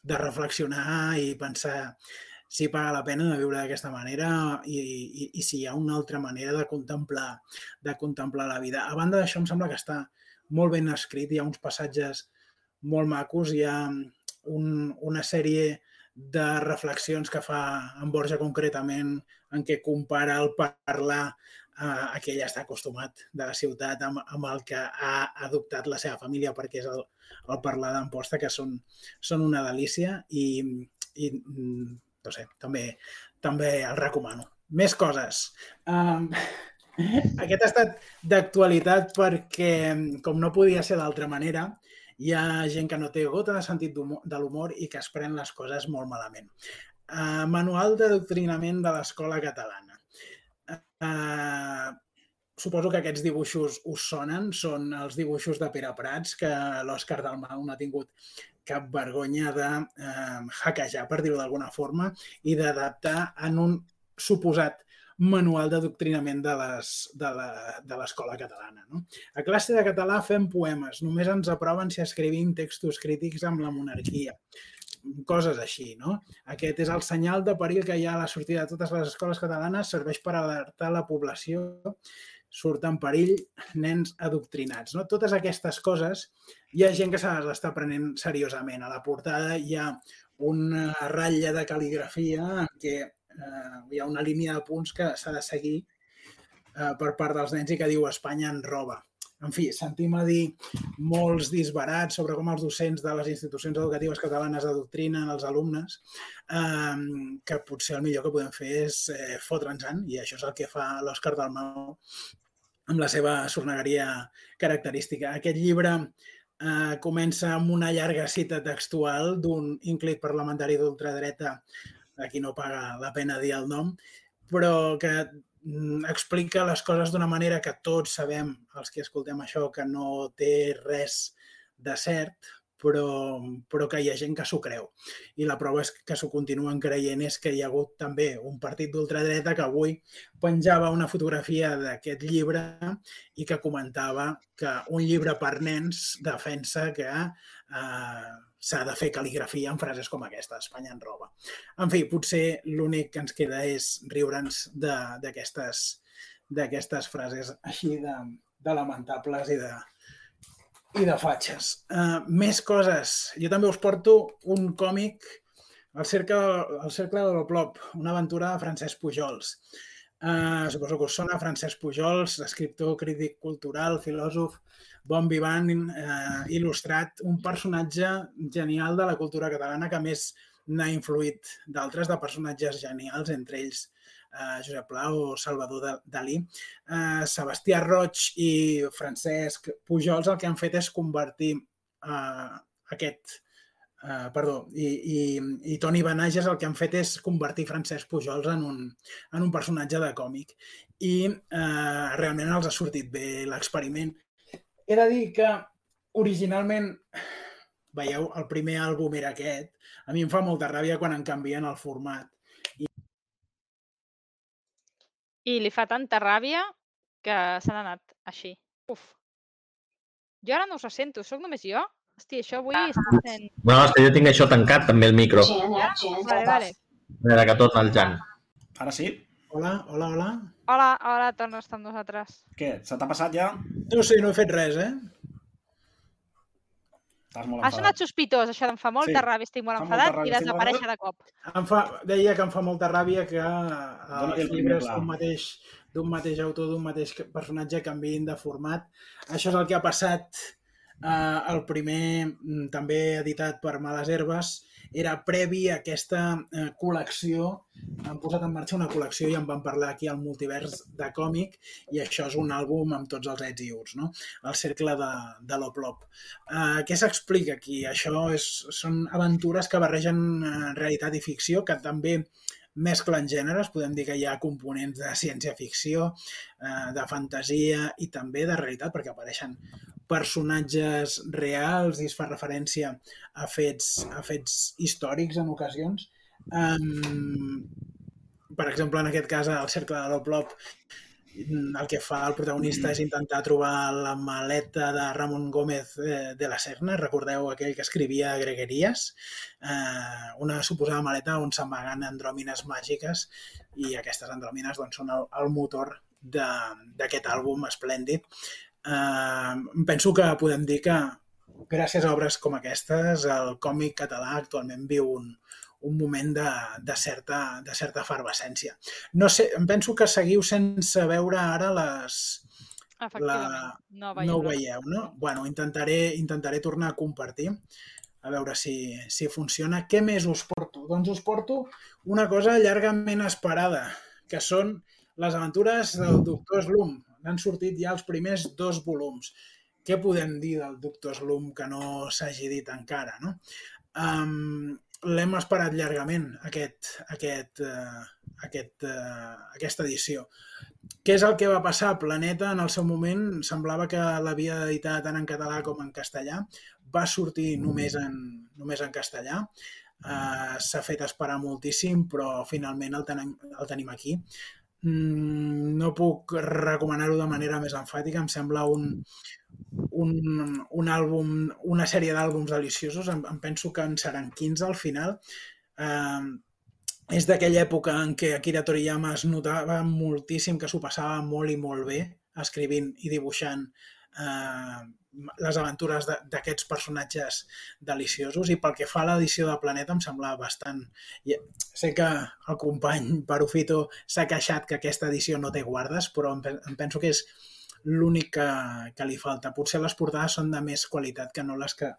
de reflexionar i pensar si paga la pena de viure d'aquesta manera i, i, i si hi ha una altra manera de contemplar, de contemplar la vida. A banda d'això, em sembla que està molt ben escrit, hi ha uns passatges molt macos, hi ha un, una sèrie de reflexions que fa en Borja concretament, en què compara el parlar eh, a què ell està acostumat de la ciutat amb, amb el que ha adoptat la seva família perquè és el, el parlar d'Amposta, que són, són una delícia i, i no sé, també, també el recomano. Més coses. Um, aquest ha estat d'actualitat perquè, com no podia ser d'altra manera, hi ha gent que no té gota de sentit de l'humor i que es pren les coses molt malament. Uh, manual de doctrinament de l'escola catalana. Uh, suposo que aquests dibuixos us sonen, són els dibuixos de Pere Prats, que l'Òscar Dalmau no ha tingut cap vergonya de eh, hackejar, per dir-ho d'alguna forma, i d'adaptar en un suposat manual d'adoctrinament de l'escola catalana. No? A classe de català fem poemes, només ens aproven si escrivim textos crítics amb la monarquia coses així, no? Aquest és el senyal de perill que hi ha a la sortida de totes les escoles catalanes, serveix per alertar la població, surt en perill nens adoctrinats, no? Totes aquestes coses, hi ha gent que se les està prenent seriosament. A la portada hi ha una ratlla de cal·ligrafia en què eh, hi ha una línia de punts que s'ha de seguir eh, per part dels nens i que diu Espanya en roba. En fi, sentim a dir molts disbarats sobre com els docents de les institucions educatives catalanes adoctrinen els alumnes, que potser el millor que podem fer és eh, fotre'ns-en, i això és el que fa l'Òscar Dalmau amb la seva sornegueria característica. Aquest llibre eh, comença amb una llarga cita textual d'un inclit parlamentari d'ultradreta aquí no paga la pena dir el nom, però que explica les coses d'una manera que tots sabem, els que escoltem això, que no té res de cert, però, però que hi ha gent que s'ho creu. I la prova és que s'ho continuen creient és que hi ha hagut també un partit d'ultradreta que avui penjava una fotografia d'aquest llibre i que comentava que un llibre per nens defensa que eh, s'ha de fer cal·ligrafia en frases com aquesta, Espanya en roba. En fi, potser l'únic que ens queda és riure'ns d'aquestes frases així de, de lamentables i de, i de fatxes. Uh, més coses. Jo també us porto un còmic, El cercle, el cercle de l'Oplop, una aventura de Francesc Pujols. Uh, suposo que us sona Francesc Pujols, escriptor, crític cultural, filòsof, bon vivant, eh, il·lustrat, un personatge genial de la cultura catalana que més n'ha influït d'altres de personatges genials, entre ells eh, Josep Pla o Salvador Dalí. Eh, Sebastià Roig i Francesc Pujols el que han fet és convertir eh, aquest Uh, perdó, i, i, i Toni Benages el que han fet és convertir Francesc Pujols en un, en un personatge de còmic. I uh, realment els ha sortit bé l'experiment. He de dir que originalment, veieu, el primer àlbum era aquest. A mi em fa molta ràbia quan en canvien el format. I, I li fa tanta ràbia que s'han anat així. Uf. Jo ara no us sento, sóc només jo? Hosti, això avui està sent... No, és que jo tinc això tancat, també, el micro. Vale, vale. A veure, que torna el Jan. Ara sí? Hola, hola, hola. Hola, hola, torna a estar amb nosaltres. Què? Se t'ha passat ja? No sé, no he fet res, eh? Estàs molt Ha enfadat. sonat sospitós, això em fa molta Sí. ràbia, estic molt enfadat ràbia, i desaparèixer de cop. Em fa, deia que em fa molta ràbia que Dona-li els el primer llibres d'un mateix, d'un mateix autor, d'un mateix personatge canviïn de format. Això és el que ha passat eh, el primer, mm, també editat per Males Herbes, era previ a aquesta eh, col·lecció. Han posat en marxa una col·lecció i en van parlar aquí al multivers de còmic i això és un àlbum amb tots els ets i uts, no? El cercle de, de l'Oplop. Uh, què s'explica aquí? Això és, són aventures que barregen uh, realitat i ficció, que també mesclen gèneres, podem dir que hi ha components de ciència-ficció, eh, de fantasia i també de realitat, perquè apareixen personatges reals i es fa referència a fets, a fets històrics en ocasions. Um, per exemple, en aquest cas, al Cercle de l'Oplop, el que fa el protagonista és intentar trobar la maleta de Ramon Gómez eh, de la Serna, recordeu aquell que escrivia Gregueries, eh, una suposada maleta on s'amaguen andròmines màgiques i aquestes andròmines doncs, són el, el motor d'aquest àlbum esplèndid. Eh, penso que podem dir que gràcies a obres com aquestes el còmic català actualment viu un, un moment de, de, certa, de certa efervescència. No sé, em penso que seguiu sense veure ara les... Efectivament, no, veiem no ho la- veieu, no? Bueno, intentaré, intentaré tornar a compartir a veure si, si funciona. Què més us porto? Doncs us porto una cosa llargament esperada, que són les aventures del Doctor Slum. Han sortit ja els primers dos volums. Què podem dir del Doctor Slum que no s'hagi dit encara, no? Um, L'hem esperat llargament, aquest, aquest, uh, aquest, uh, aquesta edició. Què és el que va passar? Planeta, en el seu moment, semblava que l'havia d'editar tant en català com en castellà. Va sortir només en, només en castellà. Uh, S'ha fet esperar moltíssim, però finalment el tenim, el tenim aquí. Mm, no puc recomanar-ho de manera més enfàtica. Em sembla un, un, un àlbum, una sèrie d'àlbums deliciosos. Em, em penso que en seran 15 al final. Eh, és d'aquella època en què Akira Toriyama es notava moltíssim que s'ho passava molt i molt bé escrivint i dibuixant eh, les aventures d'aquests personatges deliciosos i pel que fa a l'edició de Planeta em sembla bastant... i Sé que el company Parufito s'ha queixat que aquesta edició no té guardes, però em, pe- em penso que és l'únic que, que li falta. Potser les portades són de més qualitat que no les que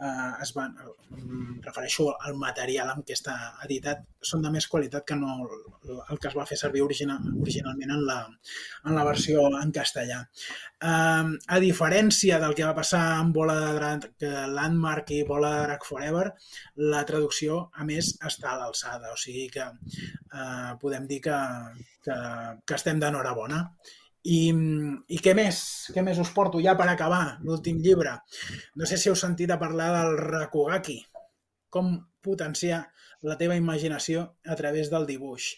eh, es van... Em refereixo al material amb què està editat. Són de més qualitat que no el, que es va fer servir original, originalment en la, en la versió en castellà. Um, a diferència del que va passar amb Bola de Drac, eh, Landmark i Bola de Drac Forever, la traducció, a més, està a l'alçada. O sigui que uh, podem dir que, que, que estem d'enhorabona. I, I què més? Què més us porto ja per acabar? L'últim llibre. No sé si heu sentit a parlar del Rakugaki. Com potenciar la teva imaginació a través del dibuix.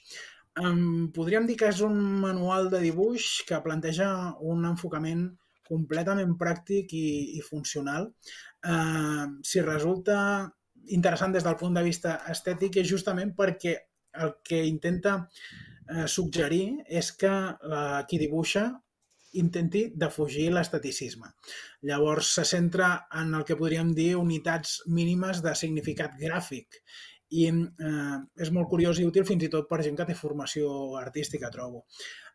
Um, podríem dir que és un manual de dibuix que planteja un enfocament completament pràctic i, i funcional. Uh, si resulta interessant des del punt de vista estètic és justament perquè el que intenta eh, suggerir és que eh, qui dibuixa intenti defugir l'esteticisme. Llavors se centra en el que podríem dir unitats mínimes de significat gràfic i eh, és molt curiós i útil fins i tot per gent que té formació artística, trobo.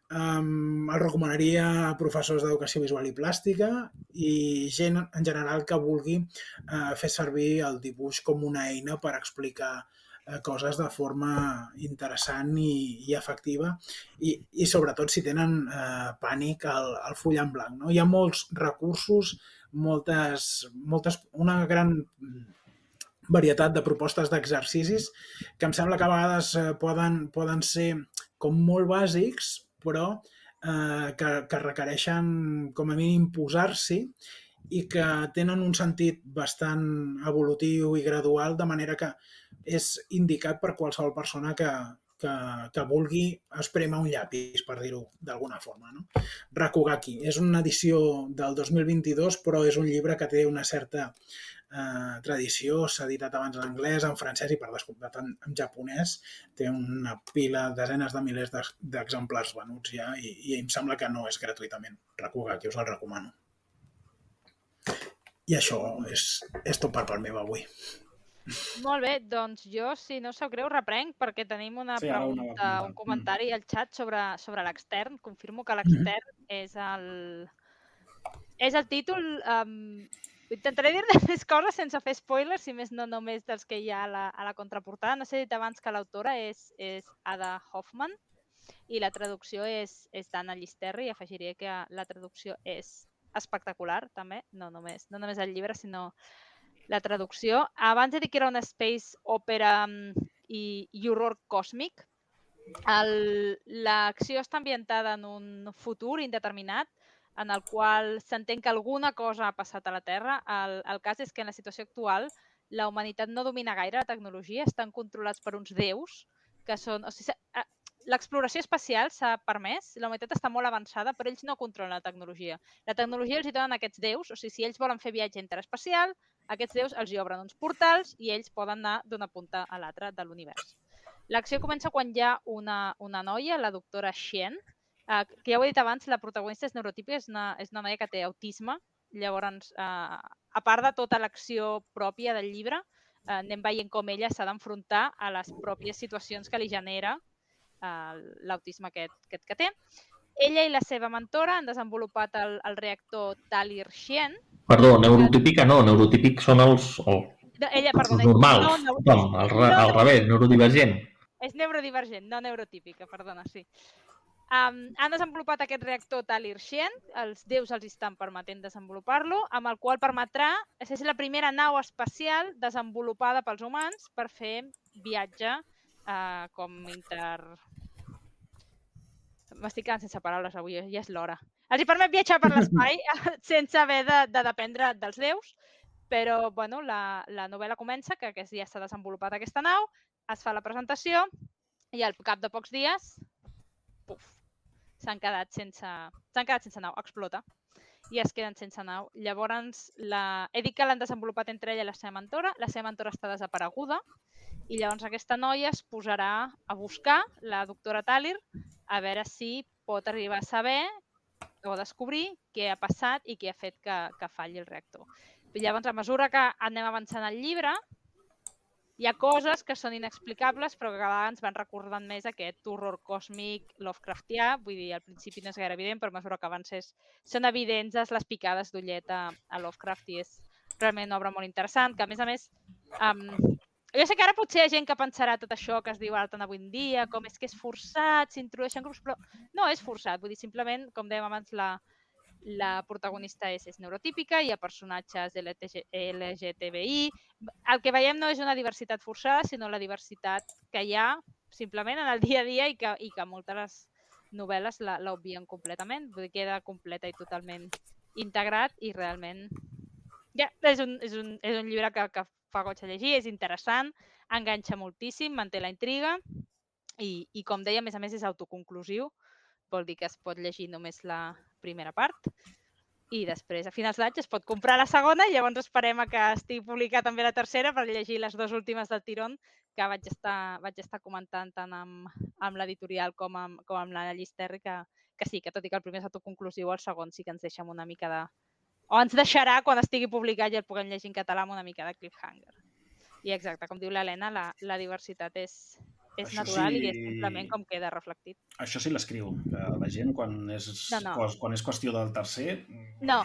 Um, el recomanaria a professors d'educació visual i plàstica i gent en general que vulgui uh, fer servir el dibuix com una eina per explicar coses de forma interessant i, i efectiva i, i sobretot si tenen uh, pànic al, al full en blanc. No? Hi ha molts recursos, moltes, moltes, una gran varietat de propostes d'exercicis que em sembla que a vegades eh, poden, poden ser com molt bàsics, però eh, que, que requereixen com a mínim posar-s'hi i que tenen un sentit bastant evolutiu i gradual, de manera que és indicat per qualsevol persona que, que, que vulgui espremar un llapis, per dir-ho d'alguna forma. No? Rakugaki és una edició del 2022, però és un llibre que té una certa eh, tradició, s'ha editat abans en anglès, en francès i per descomptat en, en japonès. Té una pila, desenes de milers d'ex- d'exemplars venuts ja i, i em sembla que no és gratuïtament. Rakugaki, us el recomano. I això és, és tot per part meva avui. Molt bé, doncs jo, si no sap greu, reprenc perquè tenim una Sí, pregunta, comentar. un comentari al xat sobre, sobre l'extern. Confirmo que l'extern és el... És el títol... Um, intentaré dir més coses sense fer spoilers, si més no només dels que hi ha a la, a la contraportada. No s'ha dit abans que l'autora és, és Ada Hoffman i la traducció és, és d'Anna Llisterri i afegiré que la traducció és espectacular també, no només, no només el llibre, sinó la traducció. Abans he dit que era una space opera mm, i, i horror còsmic. L'acció està ambientada en un futur indeterminat en el qual s'entén que alguna cosa ha passat a la Terra. El, el cas és que en la situació actual la humanitat no domina gaire la tecnologia, estan controlats per uns déus que són... O sigui, eh, L'exploració espacial s'ha permès, la humanitat està molt avançada, però ells no controlen la tecnologia. La tecnologia els hi donen aquests déus, o sigui, si ells volen fer viatge interespacial, aquests déus els hi obren uns portals i ells poden anar d'una punta a l'altra de l'univers. L'acció comença quan hi ha una, una noia, la doctora Shen, eh, que ja ho he dit abans, la protagonista és neurotípica, és una, és una noia que té autisme, llavors, eh, a part de tota l'acció pròpia del llibre, eh, anem veient com ella s'ha d'enfrontar a les pròpies situacions que li genera eh, l'autisme aquest, aquest que té. Ella i la seva mentora han desenvolupat el, el reactor Talir-Xien. Perdó, neurotípica no, neurotípic són els, el, No, ella, els perdona, normals, no, no, com, al, no, al revés, neurodivergent. És neurodivergent, no neurotípica, perdona, sí. Um, han desenvolupat aquest reactor Talir-Xien, els déus els estan permetent desenvolupar-lo, amb el qual permetrà, és la primera nau espacial desenvolupada pels humans per fer viatge uh, com inter... M'estic quedant sense paraules avui, eh? ja és l'hora. Els hi permet viatjar per l'espai sense haver de, de dependre dels déus, però bueno, la, la novel·la comença que aquest dia s'ha desenvolupat aquesta nau, es fa la presentació i al cap de pocs dies, puf, s'han quedat sense, s'han quedat sense nau, explota i es queden sense nau. Llavors, la... he dit que l'han desenvolupat entre ella i la seva mentora, la seva mentora està desapareguda i llavors aquesta noia es posarà a buscar la doctora Talir a veure si pot arribar a saber o descobrir què ha passat i què ha fet que, que falli el reactor. I llavors, a mesura que anem avançant el llibre, hi ha coses que són inexplicables però que cada ens van recordant més aquest horror còsmic Lovecraftià. Vull dir, al principi no és gaire evident, però a mesura que avances són evidents les picades d'ullet a, a Lovecraft i és realment una obra molt interessant, que a més a més um, jo sé que ara potser hi ha gent que pensarà tot això que es diu ara tant avui en dia, com és que és forçat, s'introdueixen grups, però no és forçat. Vull dir, simplement, com dèiem abans, la, la protagonista és, és neurotípica, hi ha personatges LGTBI. El que veiem no és una diversitat forçada, sinó la diversitat que hi ha simplement en el dia a dia i que, i que moltes novel·les l'obvien completament. Vull dir, queda completa i totalment integrat i realment ja, és, un, és, un, és un llibre que, que fa goig a llegir, és interessant, enganxa moltíssim, manté la intriga i, i com deia, a més a més és autoconclusiu, vol dir que es pot llegir només la primera part i després a finals d'any es pot comprar la segona i llavors esperem a que estigui publicat també la tercera per llegir les dues últimes del tirón que vaig estar, vaig estar comentant tant amb, amb l'editorial com amb, com amb l'Anna Llisterri que, que sí, que tot i que el primer és autoconclusiu, el segon sí que ens deixa una mica de, o ens deixarà quan estigui publicat i el puguem llegir en català amb una mica de cliffhanger. I exacte, com diu l'Helena, la, la diversitat és, és Això natural sí- i és simplement com queda reflectit. Això sí l'escriu, que la gent quan és, No, no. quan és qüestió del tercer... No,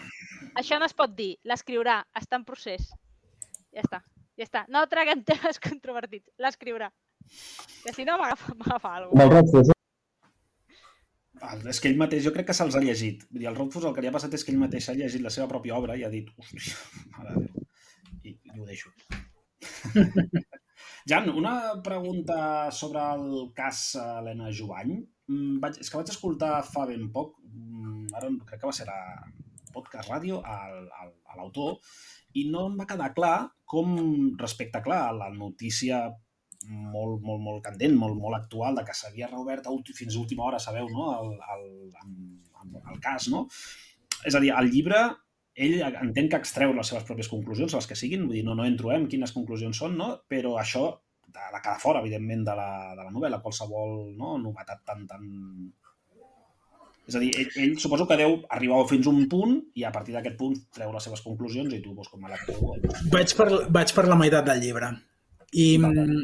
això no es pot dir. L'escriurà, està en procés. Ja està, ja està. No traguem temes controvertits, l'escriurà. Que si no m'agafa alguna el Rothfuss, eh? És que ell mateix, jo crec que se'ls ha llegit. Vull dir, el Rothfuss el que li ha passat és que ell mateix ha llegit la seva pròpia obra i ha dit, hòstia, mare de. I, i ho deixo. Jan, una pregunta sobre el cas Helena Jovany. Mm, Vaig, és que vaig escoltar fa ben poc, mm, ara crec que va ser a podcast ràdio, al- al- a l'autor, i no em va quedar clar com, respecte, clar, a la notícia molt, molt, molt candent, molt, molt actual, de que s'havia reobert a fins a última hora, sabeu, no?, el, el, el, el cas, no? És a dir, el llibre, ell entenc que extreu les seves pròpies conclusions, les que siguin, vull dir, no, no entro en quines conclusions són, no? però això de quedar fora, evidentment, de la, de la novel·la, qualsevol no? novetat tan, tan... És a dir, ell, ell suposo que deu arribar fins a un punt i a partir d'aquest punt treu les seves conclusions i tu, doncs, com a lector... Vaig per, vaig per la meitat del llibre. I mm,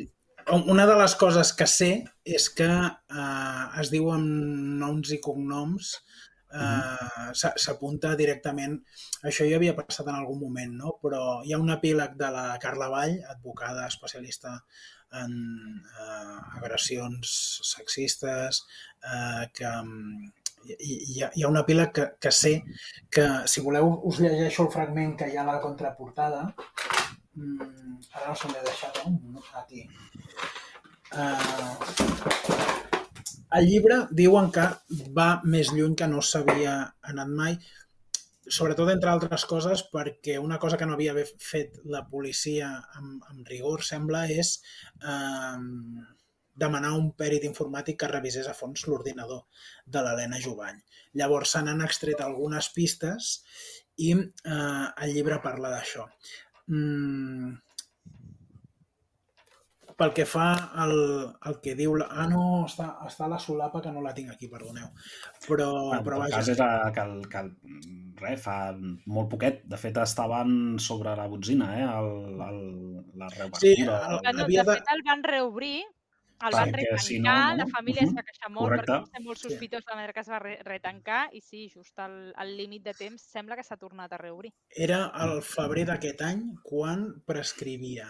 una de les coses que sé és que eh, es diuen noms i cognoms eh, s'a- s'apunta directament això ja havia passat en algun moment, no? però hi ha un epíleg de la Carla Vall, advocada especialista en eh, agressions sexistes, eh, que mm, hi, hi, ha, hi ha un epíleg que, que sé que, si voleu, us llegeixo el fragment que hi ha a la contraportada. Mm, ara no se m'he deixat, no? Aquí. Uh, el llibre diuen que va més lluny que no s'havia anat mai, sobretot entre altres coses perquè una cosa que no havia fet la policia amb, amb rigor, sembla, és eh, demanar un pèrit informàtic que revisés a fons l'ordinador de l'Helena Jovany. Llavors se n'han extret algunes pistes i eh, el llibre parla d'això. Mm, pel que fa al, al que diu... La... Ah, no, està, està a la solapa que no la tinc aquí, perdoneu. Però, Bueno, però vaja, cas, era que, el, que el, res, fa molt poquet. De fet, estaven sobre la botzina, eh? El, el, la reobertura. Sí, el- Bueno, havia de de- fet, el van reobrir, el van Perquè retancar, si no, no? la família es va queixar molt Correcte. perquè va ser molt sospitós la manera que es va re retancar i sí, just al, al límit de temps sembla que s'ha tornat a reobrir. era el febrer d'aquest any quan prescrivia.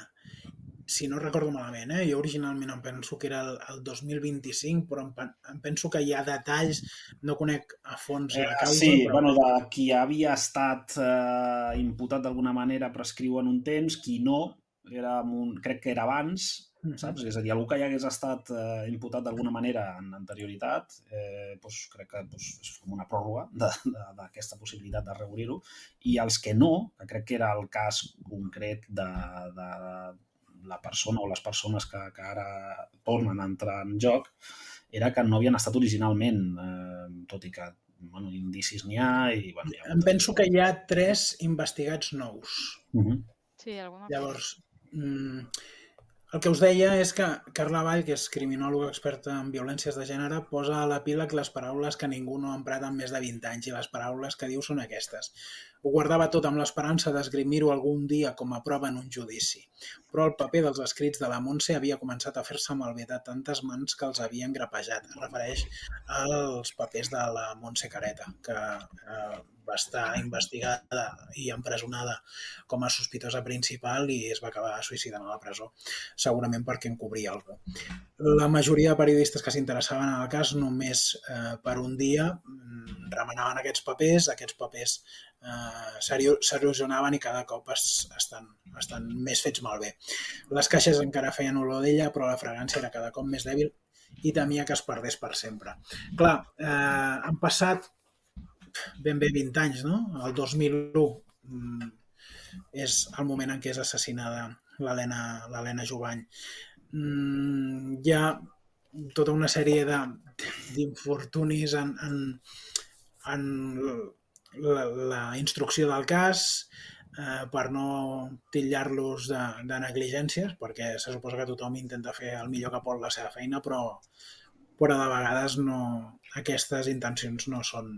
Si no recordo malament, eh? jo originalment em penso que era el, el 2025, però em, em penso que hi ha detalls, no conec a fons la Eh, causa, sí, però... bueno, de qui havia estat eh, imputat d'alguna manera prescriu en un temps, qui no, era un, crec que era abans. Saps? És a dir, algú que ja hagués estat eh, imputat d'alguna manera en anterioritat, eh, doncs crec que doncs, és com una pròrroga d'aquesta possibilitat de reobrir-ho, i els que no, que crec que era el cas concret de, de la persona o les persones que, que ara tornen a entrar en joc, era que no havien estat originalment, eh, tot i que bueno, indicis n'hi ha i... Bueno, hi ha Em penso que hi ha tres investigats nous. Uh -huh. Sí, alguna Llavors, mm, el que us deia és que Carla Vall, que és criminòloga experta en violències de gènere, posa a l'epíleg les paraules que ningú no ha emprat en més de 20 anys i les paraules que diu són aquestes. Ho guardava tot amb l'esperança d'esgrimir-ho algun dia com a prova en un judici. Però el paper dels escrits de la Montse havia començat a fer-se malbé de tantes mans que els havien grapejat. Es refereix als papers de la Montse Careta, que eh, va estar investigada i empresonada com a sospitosa principal i es va acabar suïcidant a la presó, segurament perquè encobria algú. La majoria de periodistes que s'interessaven en el cas només eh, per un dia mm, remenaven aquests papers, aquests papers eh, s'erosionaven i cada cop es, estan, estan més fets malbé. Les caixes encara feien olor d'ella, però la fragància era cada cop més dèbil i temia que es perdés per sempre. Clar, eh, han passat ben bé 20 anys, no? El 2001 mm, és el moment en què és assassinada l'Helena Jovany. Mm, hi ha tota una sèrie d'infortunis en, en, en la, la instrucció del cas eh, per no titllar-los de, de negligències, perquè se suposa que tothom intenta fer el millor que pot la seva feina, però, però de vegades no, aquestes intencions no són,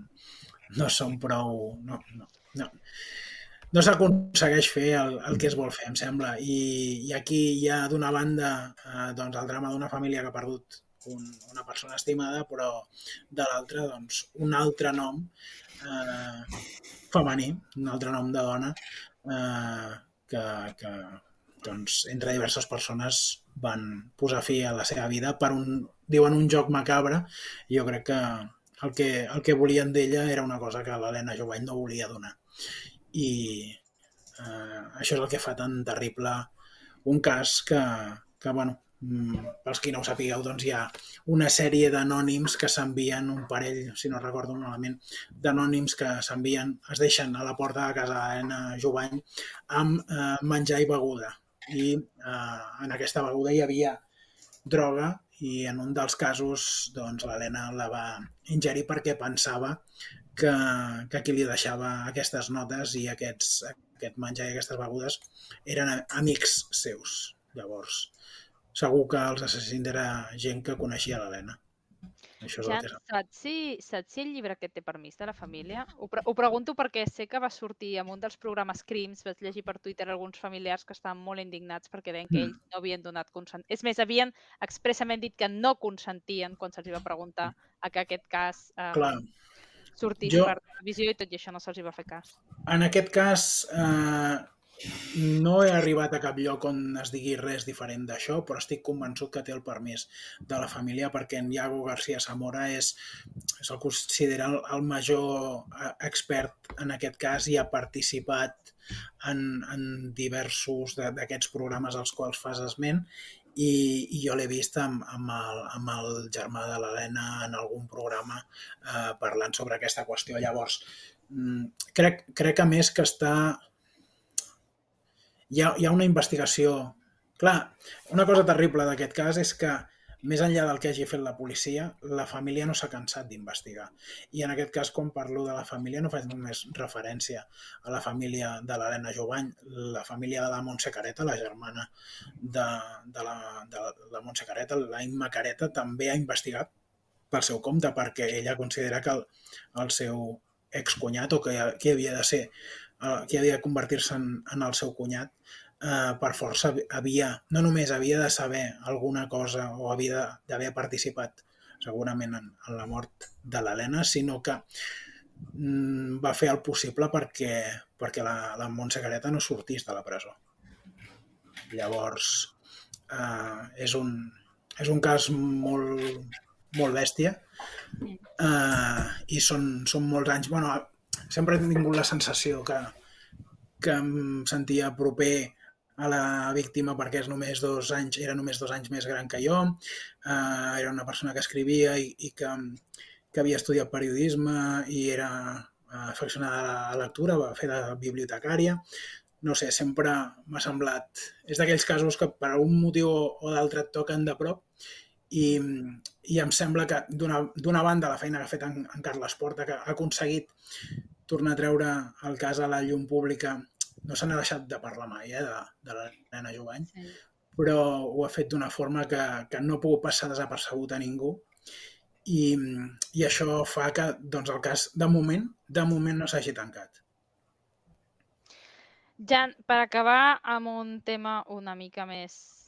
no són prou... No, no, no. no s'aconsegueix fer el, el que es vol fer, em sembla. I, i aquí hi ha, d'una banda, eh, doncs, el drama d'una família que ha perdut un, una persona estimada, però de l'altra, doncs, un altre nom eh, femení, un altre nom de dona, eh, que, que doncs, entre diverses persones van posar fi a la seva vida per un, diuen, un joc macabre. Jo crec que el que, el que volien d'ella era una cosa que l'Helena Jovany no volia donar. I eh, això és el que fa tan terrible un cas que, que bueno, pels qui no ho sapigueu, doncs hi ha una sèrie d'anònims que s'envien, un parell, si no recordo malament, d'anònims que s'envien, es deixen a la porta de casa d'Helena Jovany amb eh, menjar i beguda. I eh, en aquesta beguda hi havia droga i en un dels casos doncs, l'Helena la va ingerir perquè pensava que, que qui li deixava aquestes notes i aquests, aquest menjar i aquestes begudes eren amics seus. Llavors, segur que els assassins era gent que coneixia l'Helena. Això Jan, que saps si, saps si el llibre aquest té permís de la família? Ho, pre ho pregunto perquè sé que va sortir en un dels programes Crims, vaig llegir per Twitter alguns familiars que estaven molt indignats perquè deien que Mm. ells no havien donat consent. És més, havien expressament dit que no consentien quan se'ls va preguntar a que aquest cas eh, Clar, sortís Jo- per televisió i tot i això no se'ls va fer cas. en aquest cas eh, no he arribat a cap lloc on es digui res diferent d'això, però estic convençut que té el permís de la família perquè en Iago García Zamora és, se'l considera el, el major eh, expert en aquest cas i ha participat en, en diversos d'aquests programes als quals fas esment i, i jo l'he vist amb, amb, el, amb el germà de l'Helena en algun programa eh, parlant sobre aquesta qüestió. Llavors, mm, crec, crec a més que està... Hi ha, hi ha una investigació... Clar, una cosa terrible d'aquest cas és que més enllà del que hagi fet la policia, la família no s'ha cansat d'investigar. I en aquest cas, quan parlo de la família, no faig només referència a la família de l'Helena Jovany, la família de la Montse Careta, la germana de, de, la, de la Montse Careta, la Imma Careta, també ha investigat pel seu compte perquè ella considera que el, el seu excunyat o que, que havia de ser, eh, que havia de convertir-se en, en el seu cunyat, eh, per força havia, no només havia de saber alguna cosa o havia d'haver participat segurament en, en la mort de l'Helena, sinó que mm, va fer el possible perquè, perquè la, la Montse Careta no sortís de la presó. Llavors, eh, és, un, és un cas molt, molt bèstia eh, i són, són molts anys. Bueno, sempre he tingut la sensació que, que em sentia proper a la víctima perquè és només dos anys, era només dos anys més gran que jo, eh, era una persona que escrivia i, i que, que havia estudiat periodisme i era eh, afeccionada a la lectura, va fer de bibliotecària. No sé, sempre m'ha semblat... És d'aquells casos que per algun motiu o d'altre et toquen de prop i, i em sembla que d'una banda la feina que ha fet en, en Carles Porta, que ha aconseguit tornar a treure el cas a la llum pública, no se n'ha deixat de parlar mai eh, de, de la nena Jovany, sí. però ho ha fet d'una forma que, que no ha pogut passar desapercebut a ningú i, i això fa que doncs, el cas, de moment, de moment no s'hagi tancat. Jan, per acabar amb un tema una mica més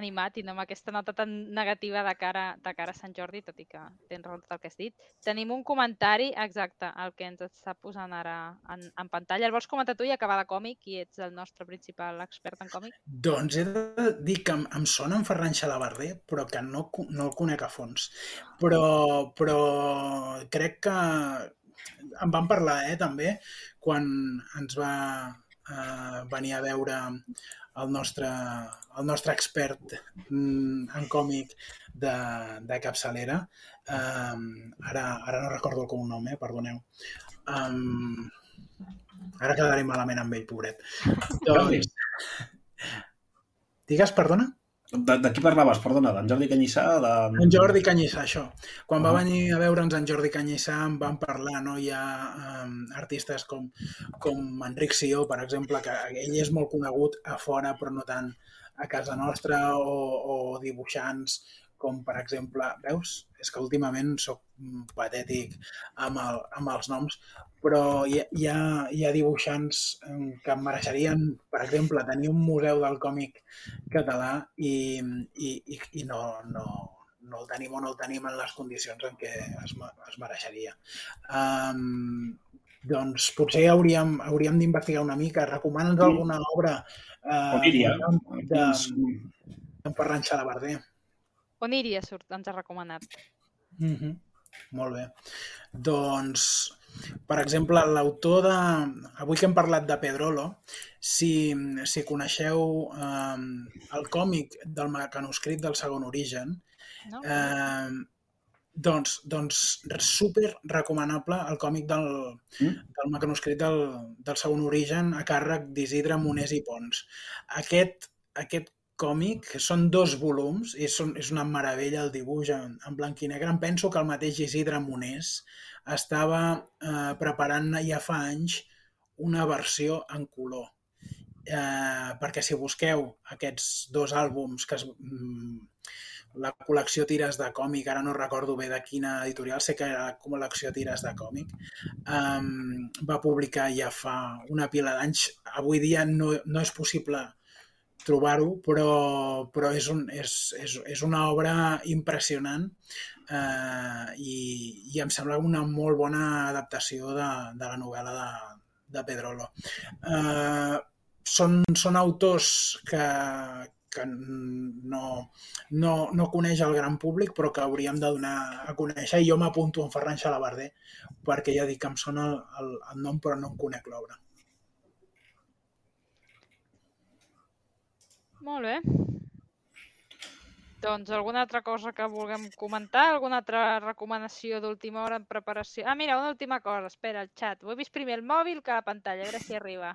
animat i no amb aquesta nota tan negativa de cara, de cara a Sant Jordi, tot i que tens raó tot el que has dit. Tenim un comentari exacte, el que ens està posant ara en, en pantalla. El vols comentar tu i acabar de còmic, i ets el nostre principal expert en còmic? Doncs he de dir que em, em sona en Ferran Xalabarder, però que no, no el conec a fons. Però, però crec que en vam parlar, eh, també, quan ens va eh, venir a veure el nostre, el nostre expert mm, en còmic de, de capçalera. Um, ara, ara no recordo el cognom, eh? perdoneu. Um, ara quedaré malament amb ell, pobret. Doncs... Digues, perdona? De, de qui parlaves? Perdona, d'en Jordi Canyissà? De... En Jordi Canyissà, això. Quan va ah. venir a veure'ns en Jordi Canyissà en van parlar, no? Hi ha um, artistes com, com Enric Sió, per exemple, que ell és molt conegut a fora, però no tant a casa nostra, o, o dibuixants com per exemple, veus? És que últimament sóc patètic amb, el, amb els noms, però hi, hi, ha, hi ha dibuixants que em mereixerien, per exemple, tenir un museu del còmic català i, i, i, i no, no, no el tenim o no el tenim en les condicions en què es, es mereixeria. Um, doncs potser hauríem, hauríem d'investigar una mica. Recomana'ns alguna obra uh, de, de, de Ferran Xalabarder. Oniria surt, ens ha recomanat. Mm -hmm. Molt bé. Doncs, per exemple, l'autor de... Avui que hem parlat de Pedrolo, si, si coneixeu eh, el còmic del manuscrit del segon origen, no? eh, doncs, doncs super recomanable el còmic del, mm? del manuscrit del, del segon origen a càrrec d'Isidre Monés i Pons. Aquest, aquest còmic, són dos volums, són, és una meravella el dibuix en, en blanc i negre. Em penso que el mateix Isidre Monés estava eh, preparant ja fa anys una versió en color. Eh, perquè si busqueu aquests dos àlbums que es, mm, la col·lecció tires de còmic, ara no recordo bé de quina editorial, sé que era la col·lecció tires de còmic, um, va publicar ja fa una pila d'anys. Avui dia no, no és possible trobar-ho, però, però és, un, és, és, és una obra impressionant eh, i, i em sembla una molt bona adaptació de, de la novel·la de, de Pedrolo. Eh, són, són autors que, que no, no, no coneix el gran públic, però que hauríem de donar a conèixer. I jo m'apunto en Ferran Xalabarder, perquè ja dic que em sona el, el, el nom, però no en conec l'obra. Molt bé. Doncs alguna altra cosa que vulguem comentar? Alguna altra recomanació d'última hora en preparació? Ah, mira, una última cosa. Espera, el xat. Ho he vist primer el mòbil que la pantalla. A veure si arriba.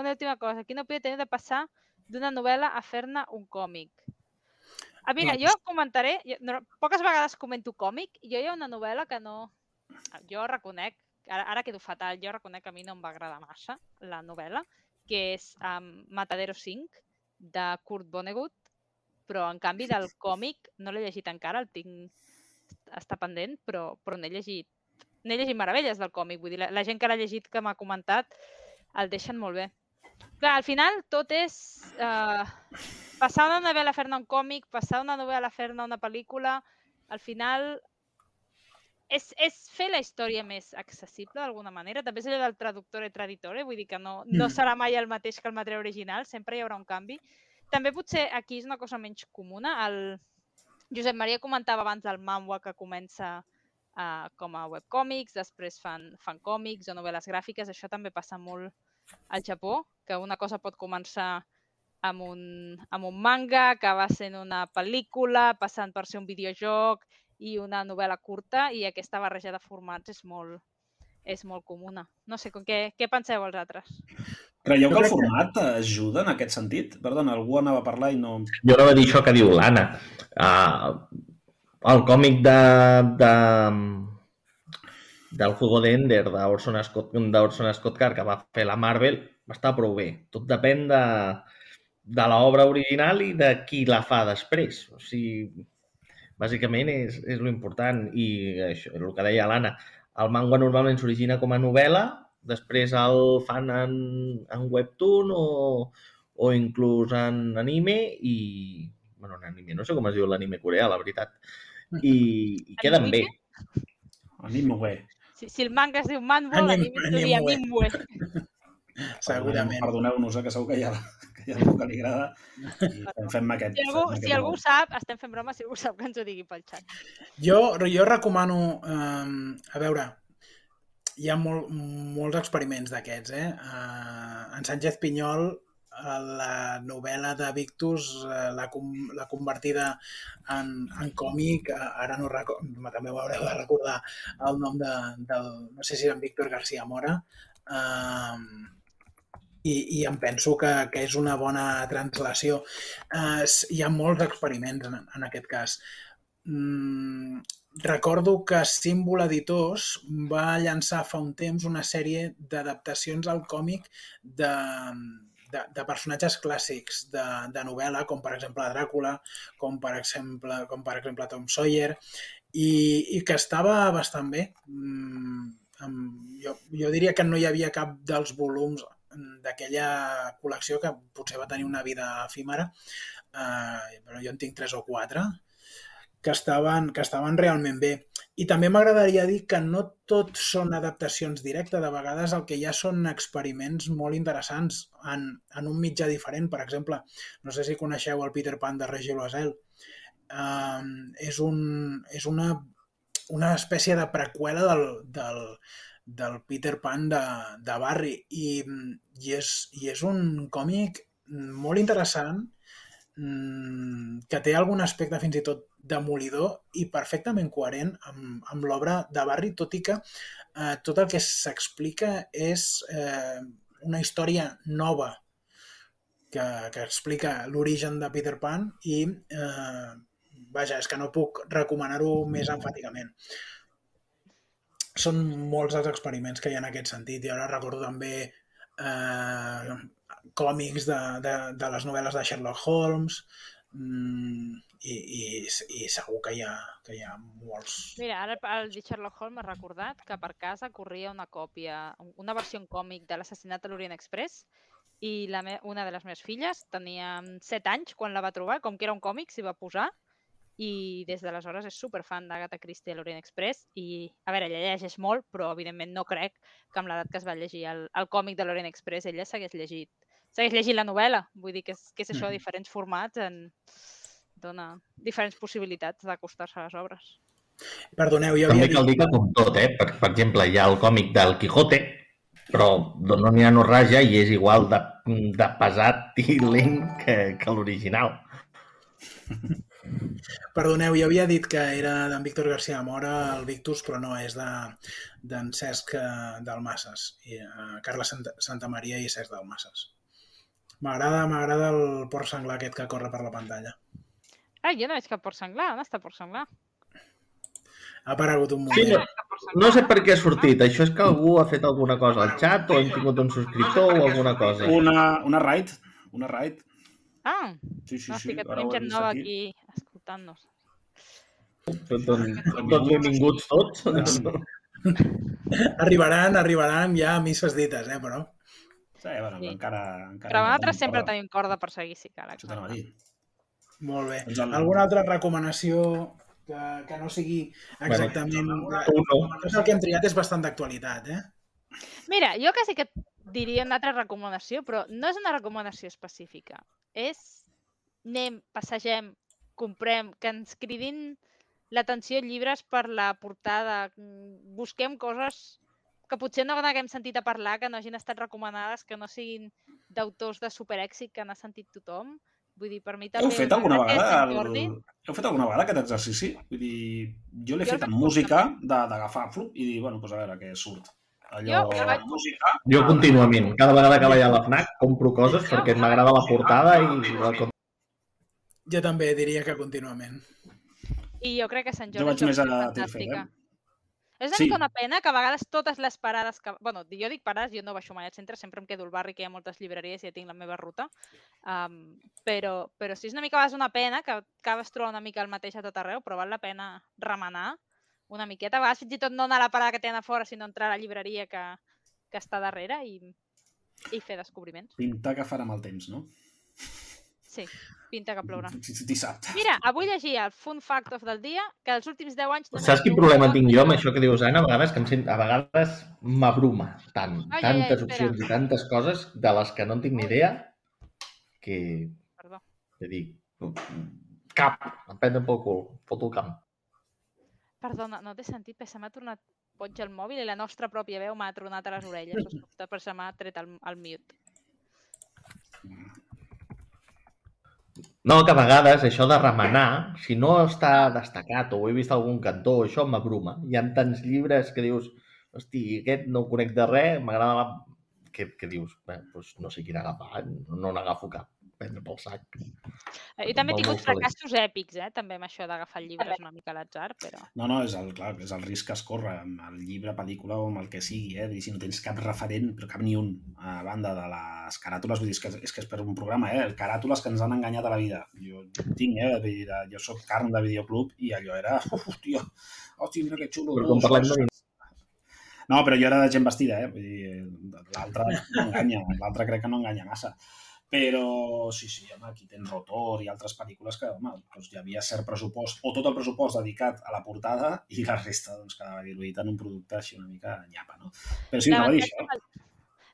Una última cosa. Aquí no podia tenir de passar d'una novel·la a fer-ne un còmic. Ah, mira, jo comentaré, jo, no, poques vegades comento còmic, jo hi ha una novel·la que no... Jo reconec, ara, ara quedo fatal, jo reconec que a mi no em va agradar massa la novel·la, que és um, Matadero 5, de Kurt Vonnegut, però en canvi del còmic no l'he llegit encara, el tinc... està pendent, però, però n'he llegit n'he llegit meravelles del còmic, vull dir, la, la gent que l'ha llegit, que m'ha comentat, el deixen molt bé. Clar, al final tot és eh, passar una novel·la a fer-ne un còmic, passar una novel·la a fer-ne una pel·lícula, al final és, és fer la història més accessible d'alguna manera. També és allò del traductor i traditore, vull dir que no, no Mm. serà mai el mateix que el material original, sempre hi haurà un canvi. També potser aquí és una cosa menys comuna. El Josep Maria comentava abans del manhwa que comença uh, com a webcòmics, després fan, fan còmics o novel·les gràfiques. Això també passa molt al Japó, que una cosa pot començar amb un, amb un manga, acabar sent una pel·lícula, passant per ser un videojoc i una novel·la curta, i aquesta barreja de formats és molt, és molt comuna. No sé, com què, què penseu vosaltres? Creieu Jo que el format ajuda en aquest sentit? Perdona, algú anava a parlar i no... Jo no va dir això que diu l'Anna. Uh, el còmic de, de, del Fuego de Ender d'Orson Scott, d'Orson Scott Card que va fer la Marvel està prou bé. Tot depèn de, de l'obra original i de qui la fa després. O sigui, bàsicament és, és l'important. I això, el que deia l'Anna, el manga normalment s'origina com a novel·la, després el fan en, en webtoon o, o inclús en anime i... bueno, en anime, no sé com es diu l'anime coreà, la veritat. I, i queden bé. Anime? Bé. Si, si el manga es diu Manhwa, Anim- l'anime es diria Animue. Animue. Segurament. Perdoneu-nos, eh, que segur que hi ha, ha algú que li agrada. I fem, aquest... Si algú, fem si aquest algú ho sap, estem fent broma, si algú sap, que ens ho digui pel xat. Jo, jo recomano, um, a veure, hi ha molt, molts experiments d'aquests, eh? Uh, en Sánchez Pinyol, eh, la novel·la de Victus eh, l'ha convertida en, en còmic, eh, ara no recordo, també ho haureu de recordar el nom de, del, no sé si era en Víctor García Mora, um, i, i em penso que, que és una bona translació. Uh, hi ha molts experiments en, en aquest cas. Mm, recordo que Símbol Editors va llançar fa un temps una sèrie d'adaptacions al còmic de, de, de personatges clàssics de, de novel·la, com per exemple Dràcula, com per exemple, com per exemple Tom Sawyer, i, i que estava bastant bé. Mm, amb, jo, jo diria que no hi havia cap dels volums d'aquella col·lecció que potser va tenir una vida efímera, eh, però jo en tinc tres o quatre, que estaven, que estaven realment bé. I també m'agradaria dir que no tot són adaptacions directes, de vegades el que ha són experiments molt interessants en, en un mitjà diferent. Per exemple, no sé si coneixeu el Peter Pan de Reggie Loisel. Um, és, un, és una, una espècie de preqüela del, del, del Peter Pan de, de Barry i, i, és, i és un còmic molt interessant mm, que té algun aspecte fins i tot demolidor i perfectament coherent amb, amb l'obra de Barry, tot i que eh, tot el que s'explica és eh, una història nova que, que explica l'origen de Peter Pan i eh, vaja, és que no puc recomanar-ho més enfàticament. Són molts els experiments que hi ha en aquest sentit. I ara recordo també eh, còmics de, de, de les novel·les de Sherlock Holmes mm, i, i, i segur que hi ha, que hi ha molts... Mira, ara el de Sherlock Holmes m'ha recordat que per casa corria una còpia, una versió en còmic de l'assassinat a l'Orient Express i la me una de les meves filles tenia 7 anys quan la va trobar, com que era un còmic, s'hi va posar i des d'aleshores és superfan d'Agatha Christie a l'Orient Express i, a veure, ella llegeix molt, però evidentment no crec que amb l'edat que es va llegir el, el còmic de l'Orient Express ella s'hagués llegit segueix llegint la novel·la, vull dir que és, que és això, Mhm. diferents formats en, dona diferents possibilitats d'acostar-se a les obres. Perdoneu, jo També havia cal dir que com tot, eh? Per, per exemple, hi ha el còmic del Quijote, però Don n'hi ha no raja i és igual de, de pesat i lent que, que l'original. Perdoneu, jo havia dit que era d'en Víctor García Mora, el Victus, però no, és de- d'en Cesc eh, Dalmasses, i, uh, Carles Santa, Santa Maria i Cesc Dalmasses. M'agrada m'agrada el porc senglar aquest que corre per la pantalla. Ai, jo no veig cap porc senglar. On està porc senglar? Ha aparegut un Sí, moment. no, no sé per què ha sortit. Això és que algú ha fet alguna cosa al xat o hem tingut un subscriptor o alguna cosa. Una, una raid, una raid. Ah, Sí, sí, no, sí. sí, que ara tenim gent nova aquí escoltant-nos. Tot, tot, tot benvinguts tots. Arribaran, arribaran ja a misses dites, eh, però. Sí, bueno, Sí. encara... encara Però no nosaltres tenim sempre corda. tenim corda per seguir, si cal. Això t'anava a dir. Molt bé. Doncs el- Alguna altra recomanació que, que no sigui exactament... Tu no. El que hem triat és bastant d'actualitat, eh? Mira, jo quasi que et diria una altra recomanació, però no és una recomanació específica. És anem, passegem, comprem, que ens cridin l'atenció llibres per la portada, busquem coses que potser no n'haguem sentit a parlar, que no hagin estat recomanades, que no siguin d'autors de superèxit que n'ha sentit tothom. Vull dir, per mi també... Heu fet una alguna vegada el... Heu fet alguna vegada aquest exercici? Vull dir, jo l'he fet amb música, de- d'agafar flup i dir, bueno, doncs a veure què surt. Allò, Jo vaig- música... Jo contínuament, cada vegada que vaig a la FNAC compro coses perquè m'agrada la portada i la com- Jo també diria que contínuament. I jo crec que Sant Jo Jordi vaig és més a opció Tilfed, fantàstica. eh? És una Sí. mica una pena que a vegades totes les parades que... bueno, jo dic parades, jo no baixo mai al centre, sempre em quedo al barri que hi ha moltes llibreries i ja tinc la meva ruta. Um, però, però sí és una mica a una pena que acabes trobant una mica el mateix a tot arreu, però val la pena remenar una miqueta. A vegades fins i tot no anar a la parada que tenen a fora, sinó entrar a la llibreria que, que està darrere i, i fer descobriments. Pintar que farà el temps, no? Sí, pinta que plourà. Dissabte. Mira, avui llegia el fun fact of del dia, que els últims 10 anys... Saps quin problema tinc jo amb això que dius, Anna? A vegades, que em sent, a vegades m'abruma tant, ai, tantes espera. opcions i tantes coses de les que no en tinc ni idea que, Perdó. que dic, cap, em prenen pel cul, foto el camp. Perdona, no t'he sentit, però se m'ha tornat boig el mòbil i la nostra pròpia veu m'ha tronat a les orelles. Ho sobtat, però se m'ha tret el, el mute. No, que a vegades això de remenar, si no està destacat o ho he vist algun cantó, això m'abruma. Hi ha tants llibres que dius, hosti, aquest no ho conec de res, m'agrada la... Que, que dius, bé, doncs no sé quin agafar, no n'agafo cap, prendre pel sac. Eh, I també he tingut molt feliç. fracassos èpics, eh? també amb això d'agafar llibres una mica a l'atzar, però... No, no, és el, clar, és el risc que es corre amb el llibre, pel·lícula o amb el que sigui, eh? Vull dir, si no tens cap referent, però cap ni un, a banda de les caràtules, vull dir, és que, és que és per un programa, eh? Caràtules que ens han enganyat a la vida. Jo tinc, eh? Vull dir, jo sóc carn de videoclub i allò era, hòstia, hòstia, mira que xulo. Però quan parlem de No, però jo era de gent vestida, eh? Vull dir, l'altre no enganya, l'altre crec que no enganya massa. Però sí, sí, home, aquí tens Rotor i altres pel·lícules que, home, doncs hi havia cert pressupost, o tot el pressupost dedicat a la portada i la resta doncs, quedava diluït en un producte així una mica nyapa, no? Però sí, anava a dir això.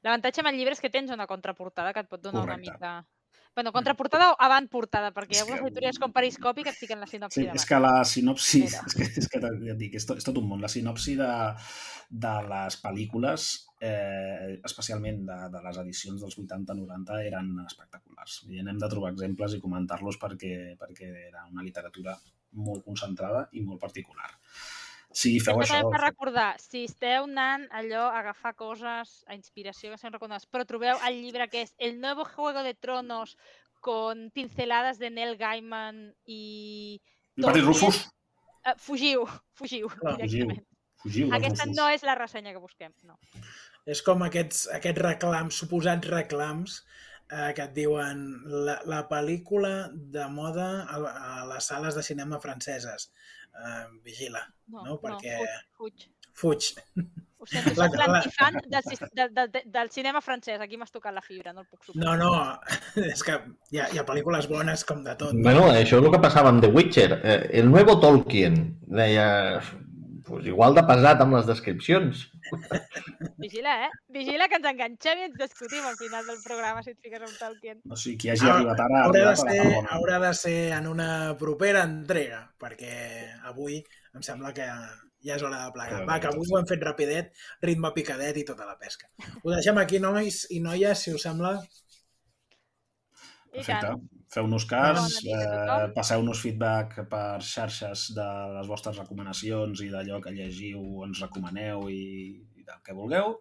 L'avantatge amb el llibre és que tens una contraportada que et pot donar Correcte. una mica... Bueno, contraportada o avantportada, perquè hi ha algunes editorials com Periscopi que et fiquen la sinopsi Sí, davant. és que la sinopsi, Mira. és que, és que ja dic, és tot, és tot un món. La sinopsi de, de les pel·lícules, eh, especialment de, de les edicions dels 80-90, eren espectaculars. I n'hem de trobar exemples i comentar-los perquè, perquè era una literatura molt concentrada i molt particular. Sí, feu Això per recordar, si esteu anant allò a agafar coses a inspiració que són reconegudes, però trobeu el llibre que és El nuevo Juego de Tronos con pinceladas de Neil Gaiman i... I Patrick Rufus, Uh, fugiu, fugiu, fugiu. directament. fugiu del Aquesta Rufus. no és la ressenya que busquem, no. És com aquests, aquests reclams, suposats reclams, eh, que et diuen la, la pel·lícula de moda a, a les sales de cinema franceses. Eh, vigila, No, No, perquè- fuig, fuig. fuig. Ho sento, soc l'antifan del, del, del, del cinema francès. Aquí m'has tocat la fibra, no el puc suportar. No, no, és que hi ha, hi ha pel·lícules bones com de tot. Bueno, això és el que passava amb The Witcher. Eh, el nuevo Tolkien. Deia, pues igual de pesat amb les descripcions. Vigila, eh? Vigila que ens enganxem i ens discutim al final del programa si et fiques amb Tolkien. O sigui, qui hagi Ah, arribat ara... ha Haurà de, ser, bona. haurà de ser en una propera entrega, perquè avui em sembla que ja és hora de plegar. Va, que avui ho hem fet rapidet, ritme picadet i tota la pesca. Ho deixem aquí, nois i noies, si us sembla. Perfecte. Feu-nos cas, eh, passeu-nos feedback per xarxes de les vostres recomanacions i d'allò que llegiu o ens recomaneu i, i del que vulgueu.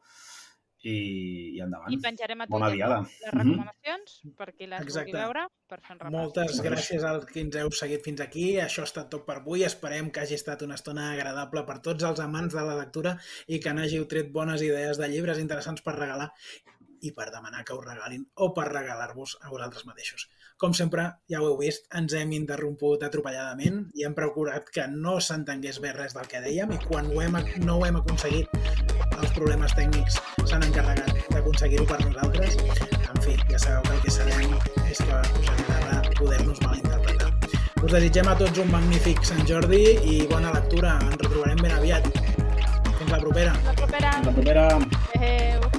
i, i endavant. I penjarem a Bona diada. les Mhm. recomanacions per qui les Exacte. vulgui veure, per fer un repàs. Moltes gràcies als que ens heu seguit fins aquí. Això ha estat tot per avui. Esperem que hagi estat una estona agradable per tots els amants de la lectura i que n'hàgiu tret bones idees de llibres interessants per regalar i per demanar que us regalin o per regalar-vos a vosaltres mateixos. Com sempre, ja ho heu vist, ens hem interromput atropelladament i hem procurat que no s'entengués bé res del que dèiem i quan ho hem, no ho hem aconseguit, els problemes tècnics s'han encarregat d'aconseguir-ho per nosaltres. En fi, ja sabeu que el que sabem és que us agrada poder-nos malinterpretar. Us desitgem a tots un magnífic Sant Jordi i bona lectura. Ens retrobarem ben aviat. Fins la propera. Fins la propera. Fins la propera. Adéu.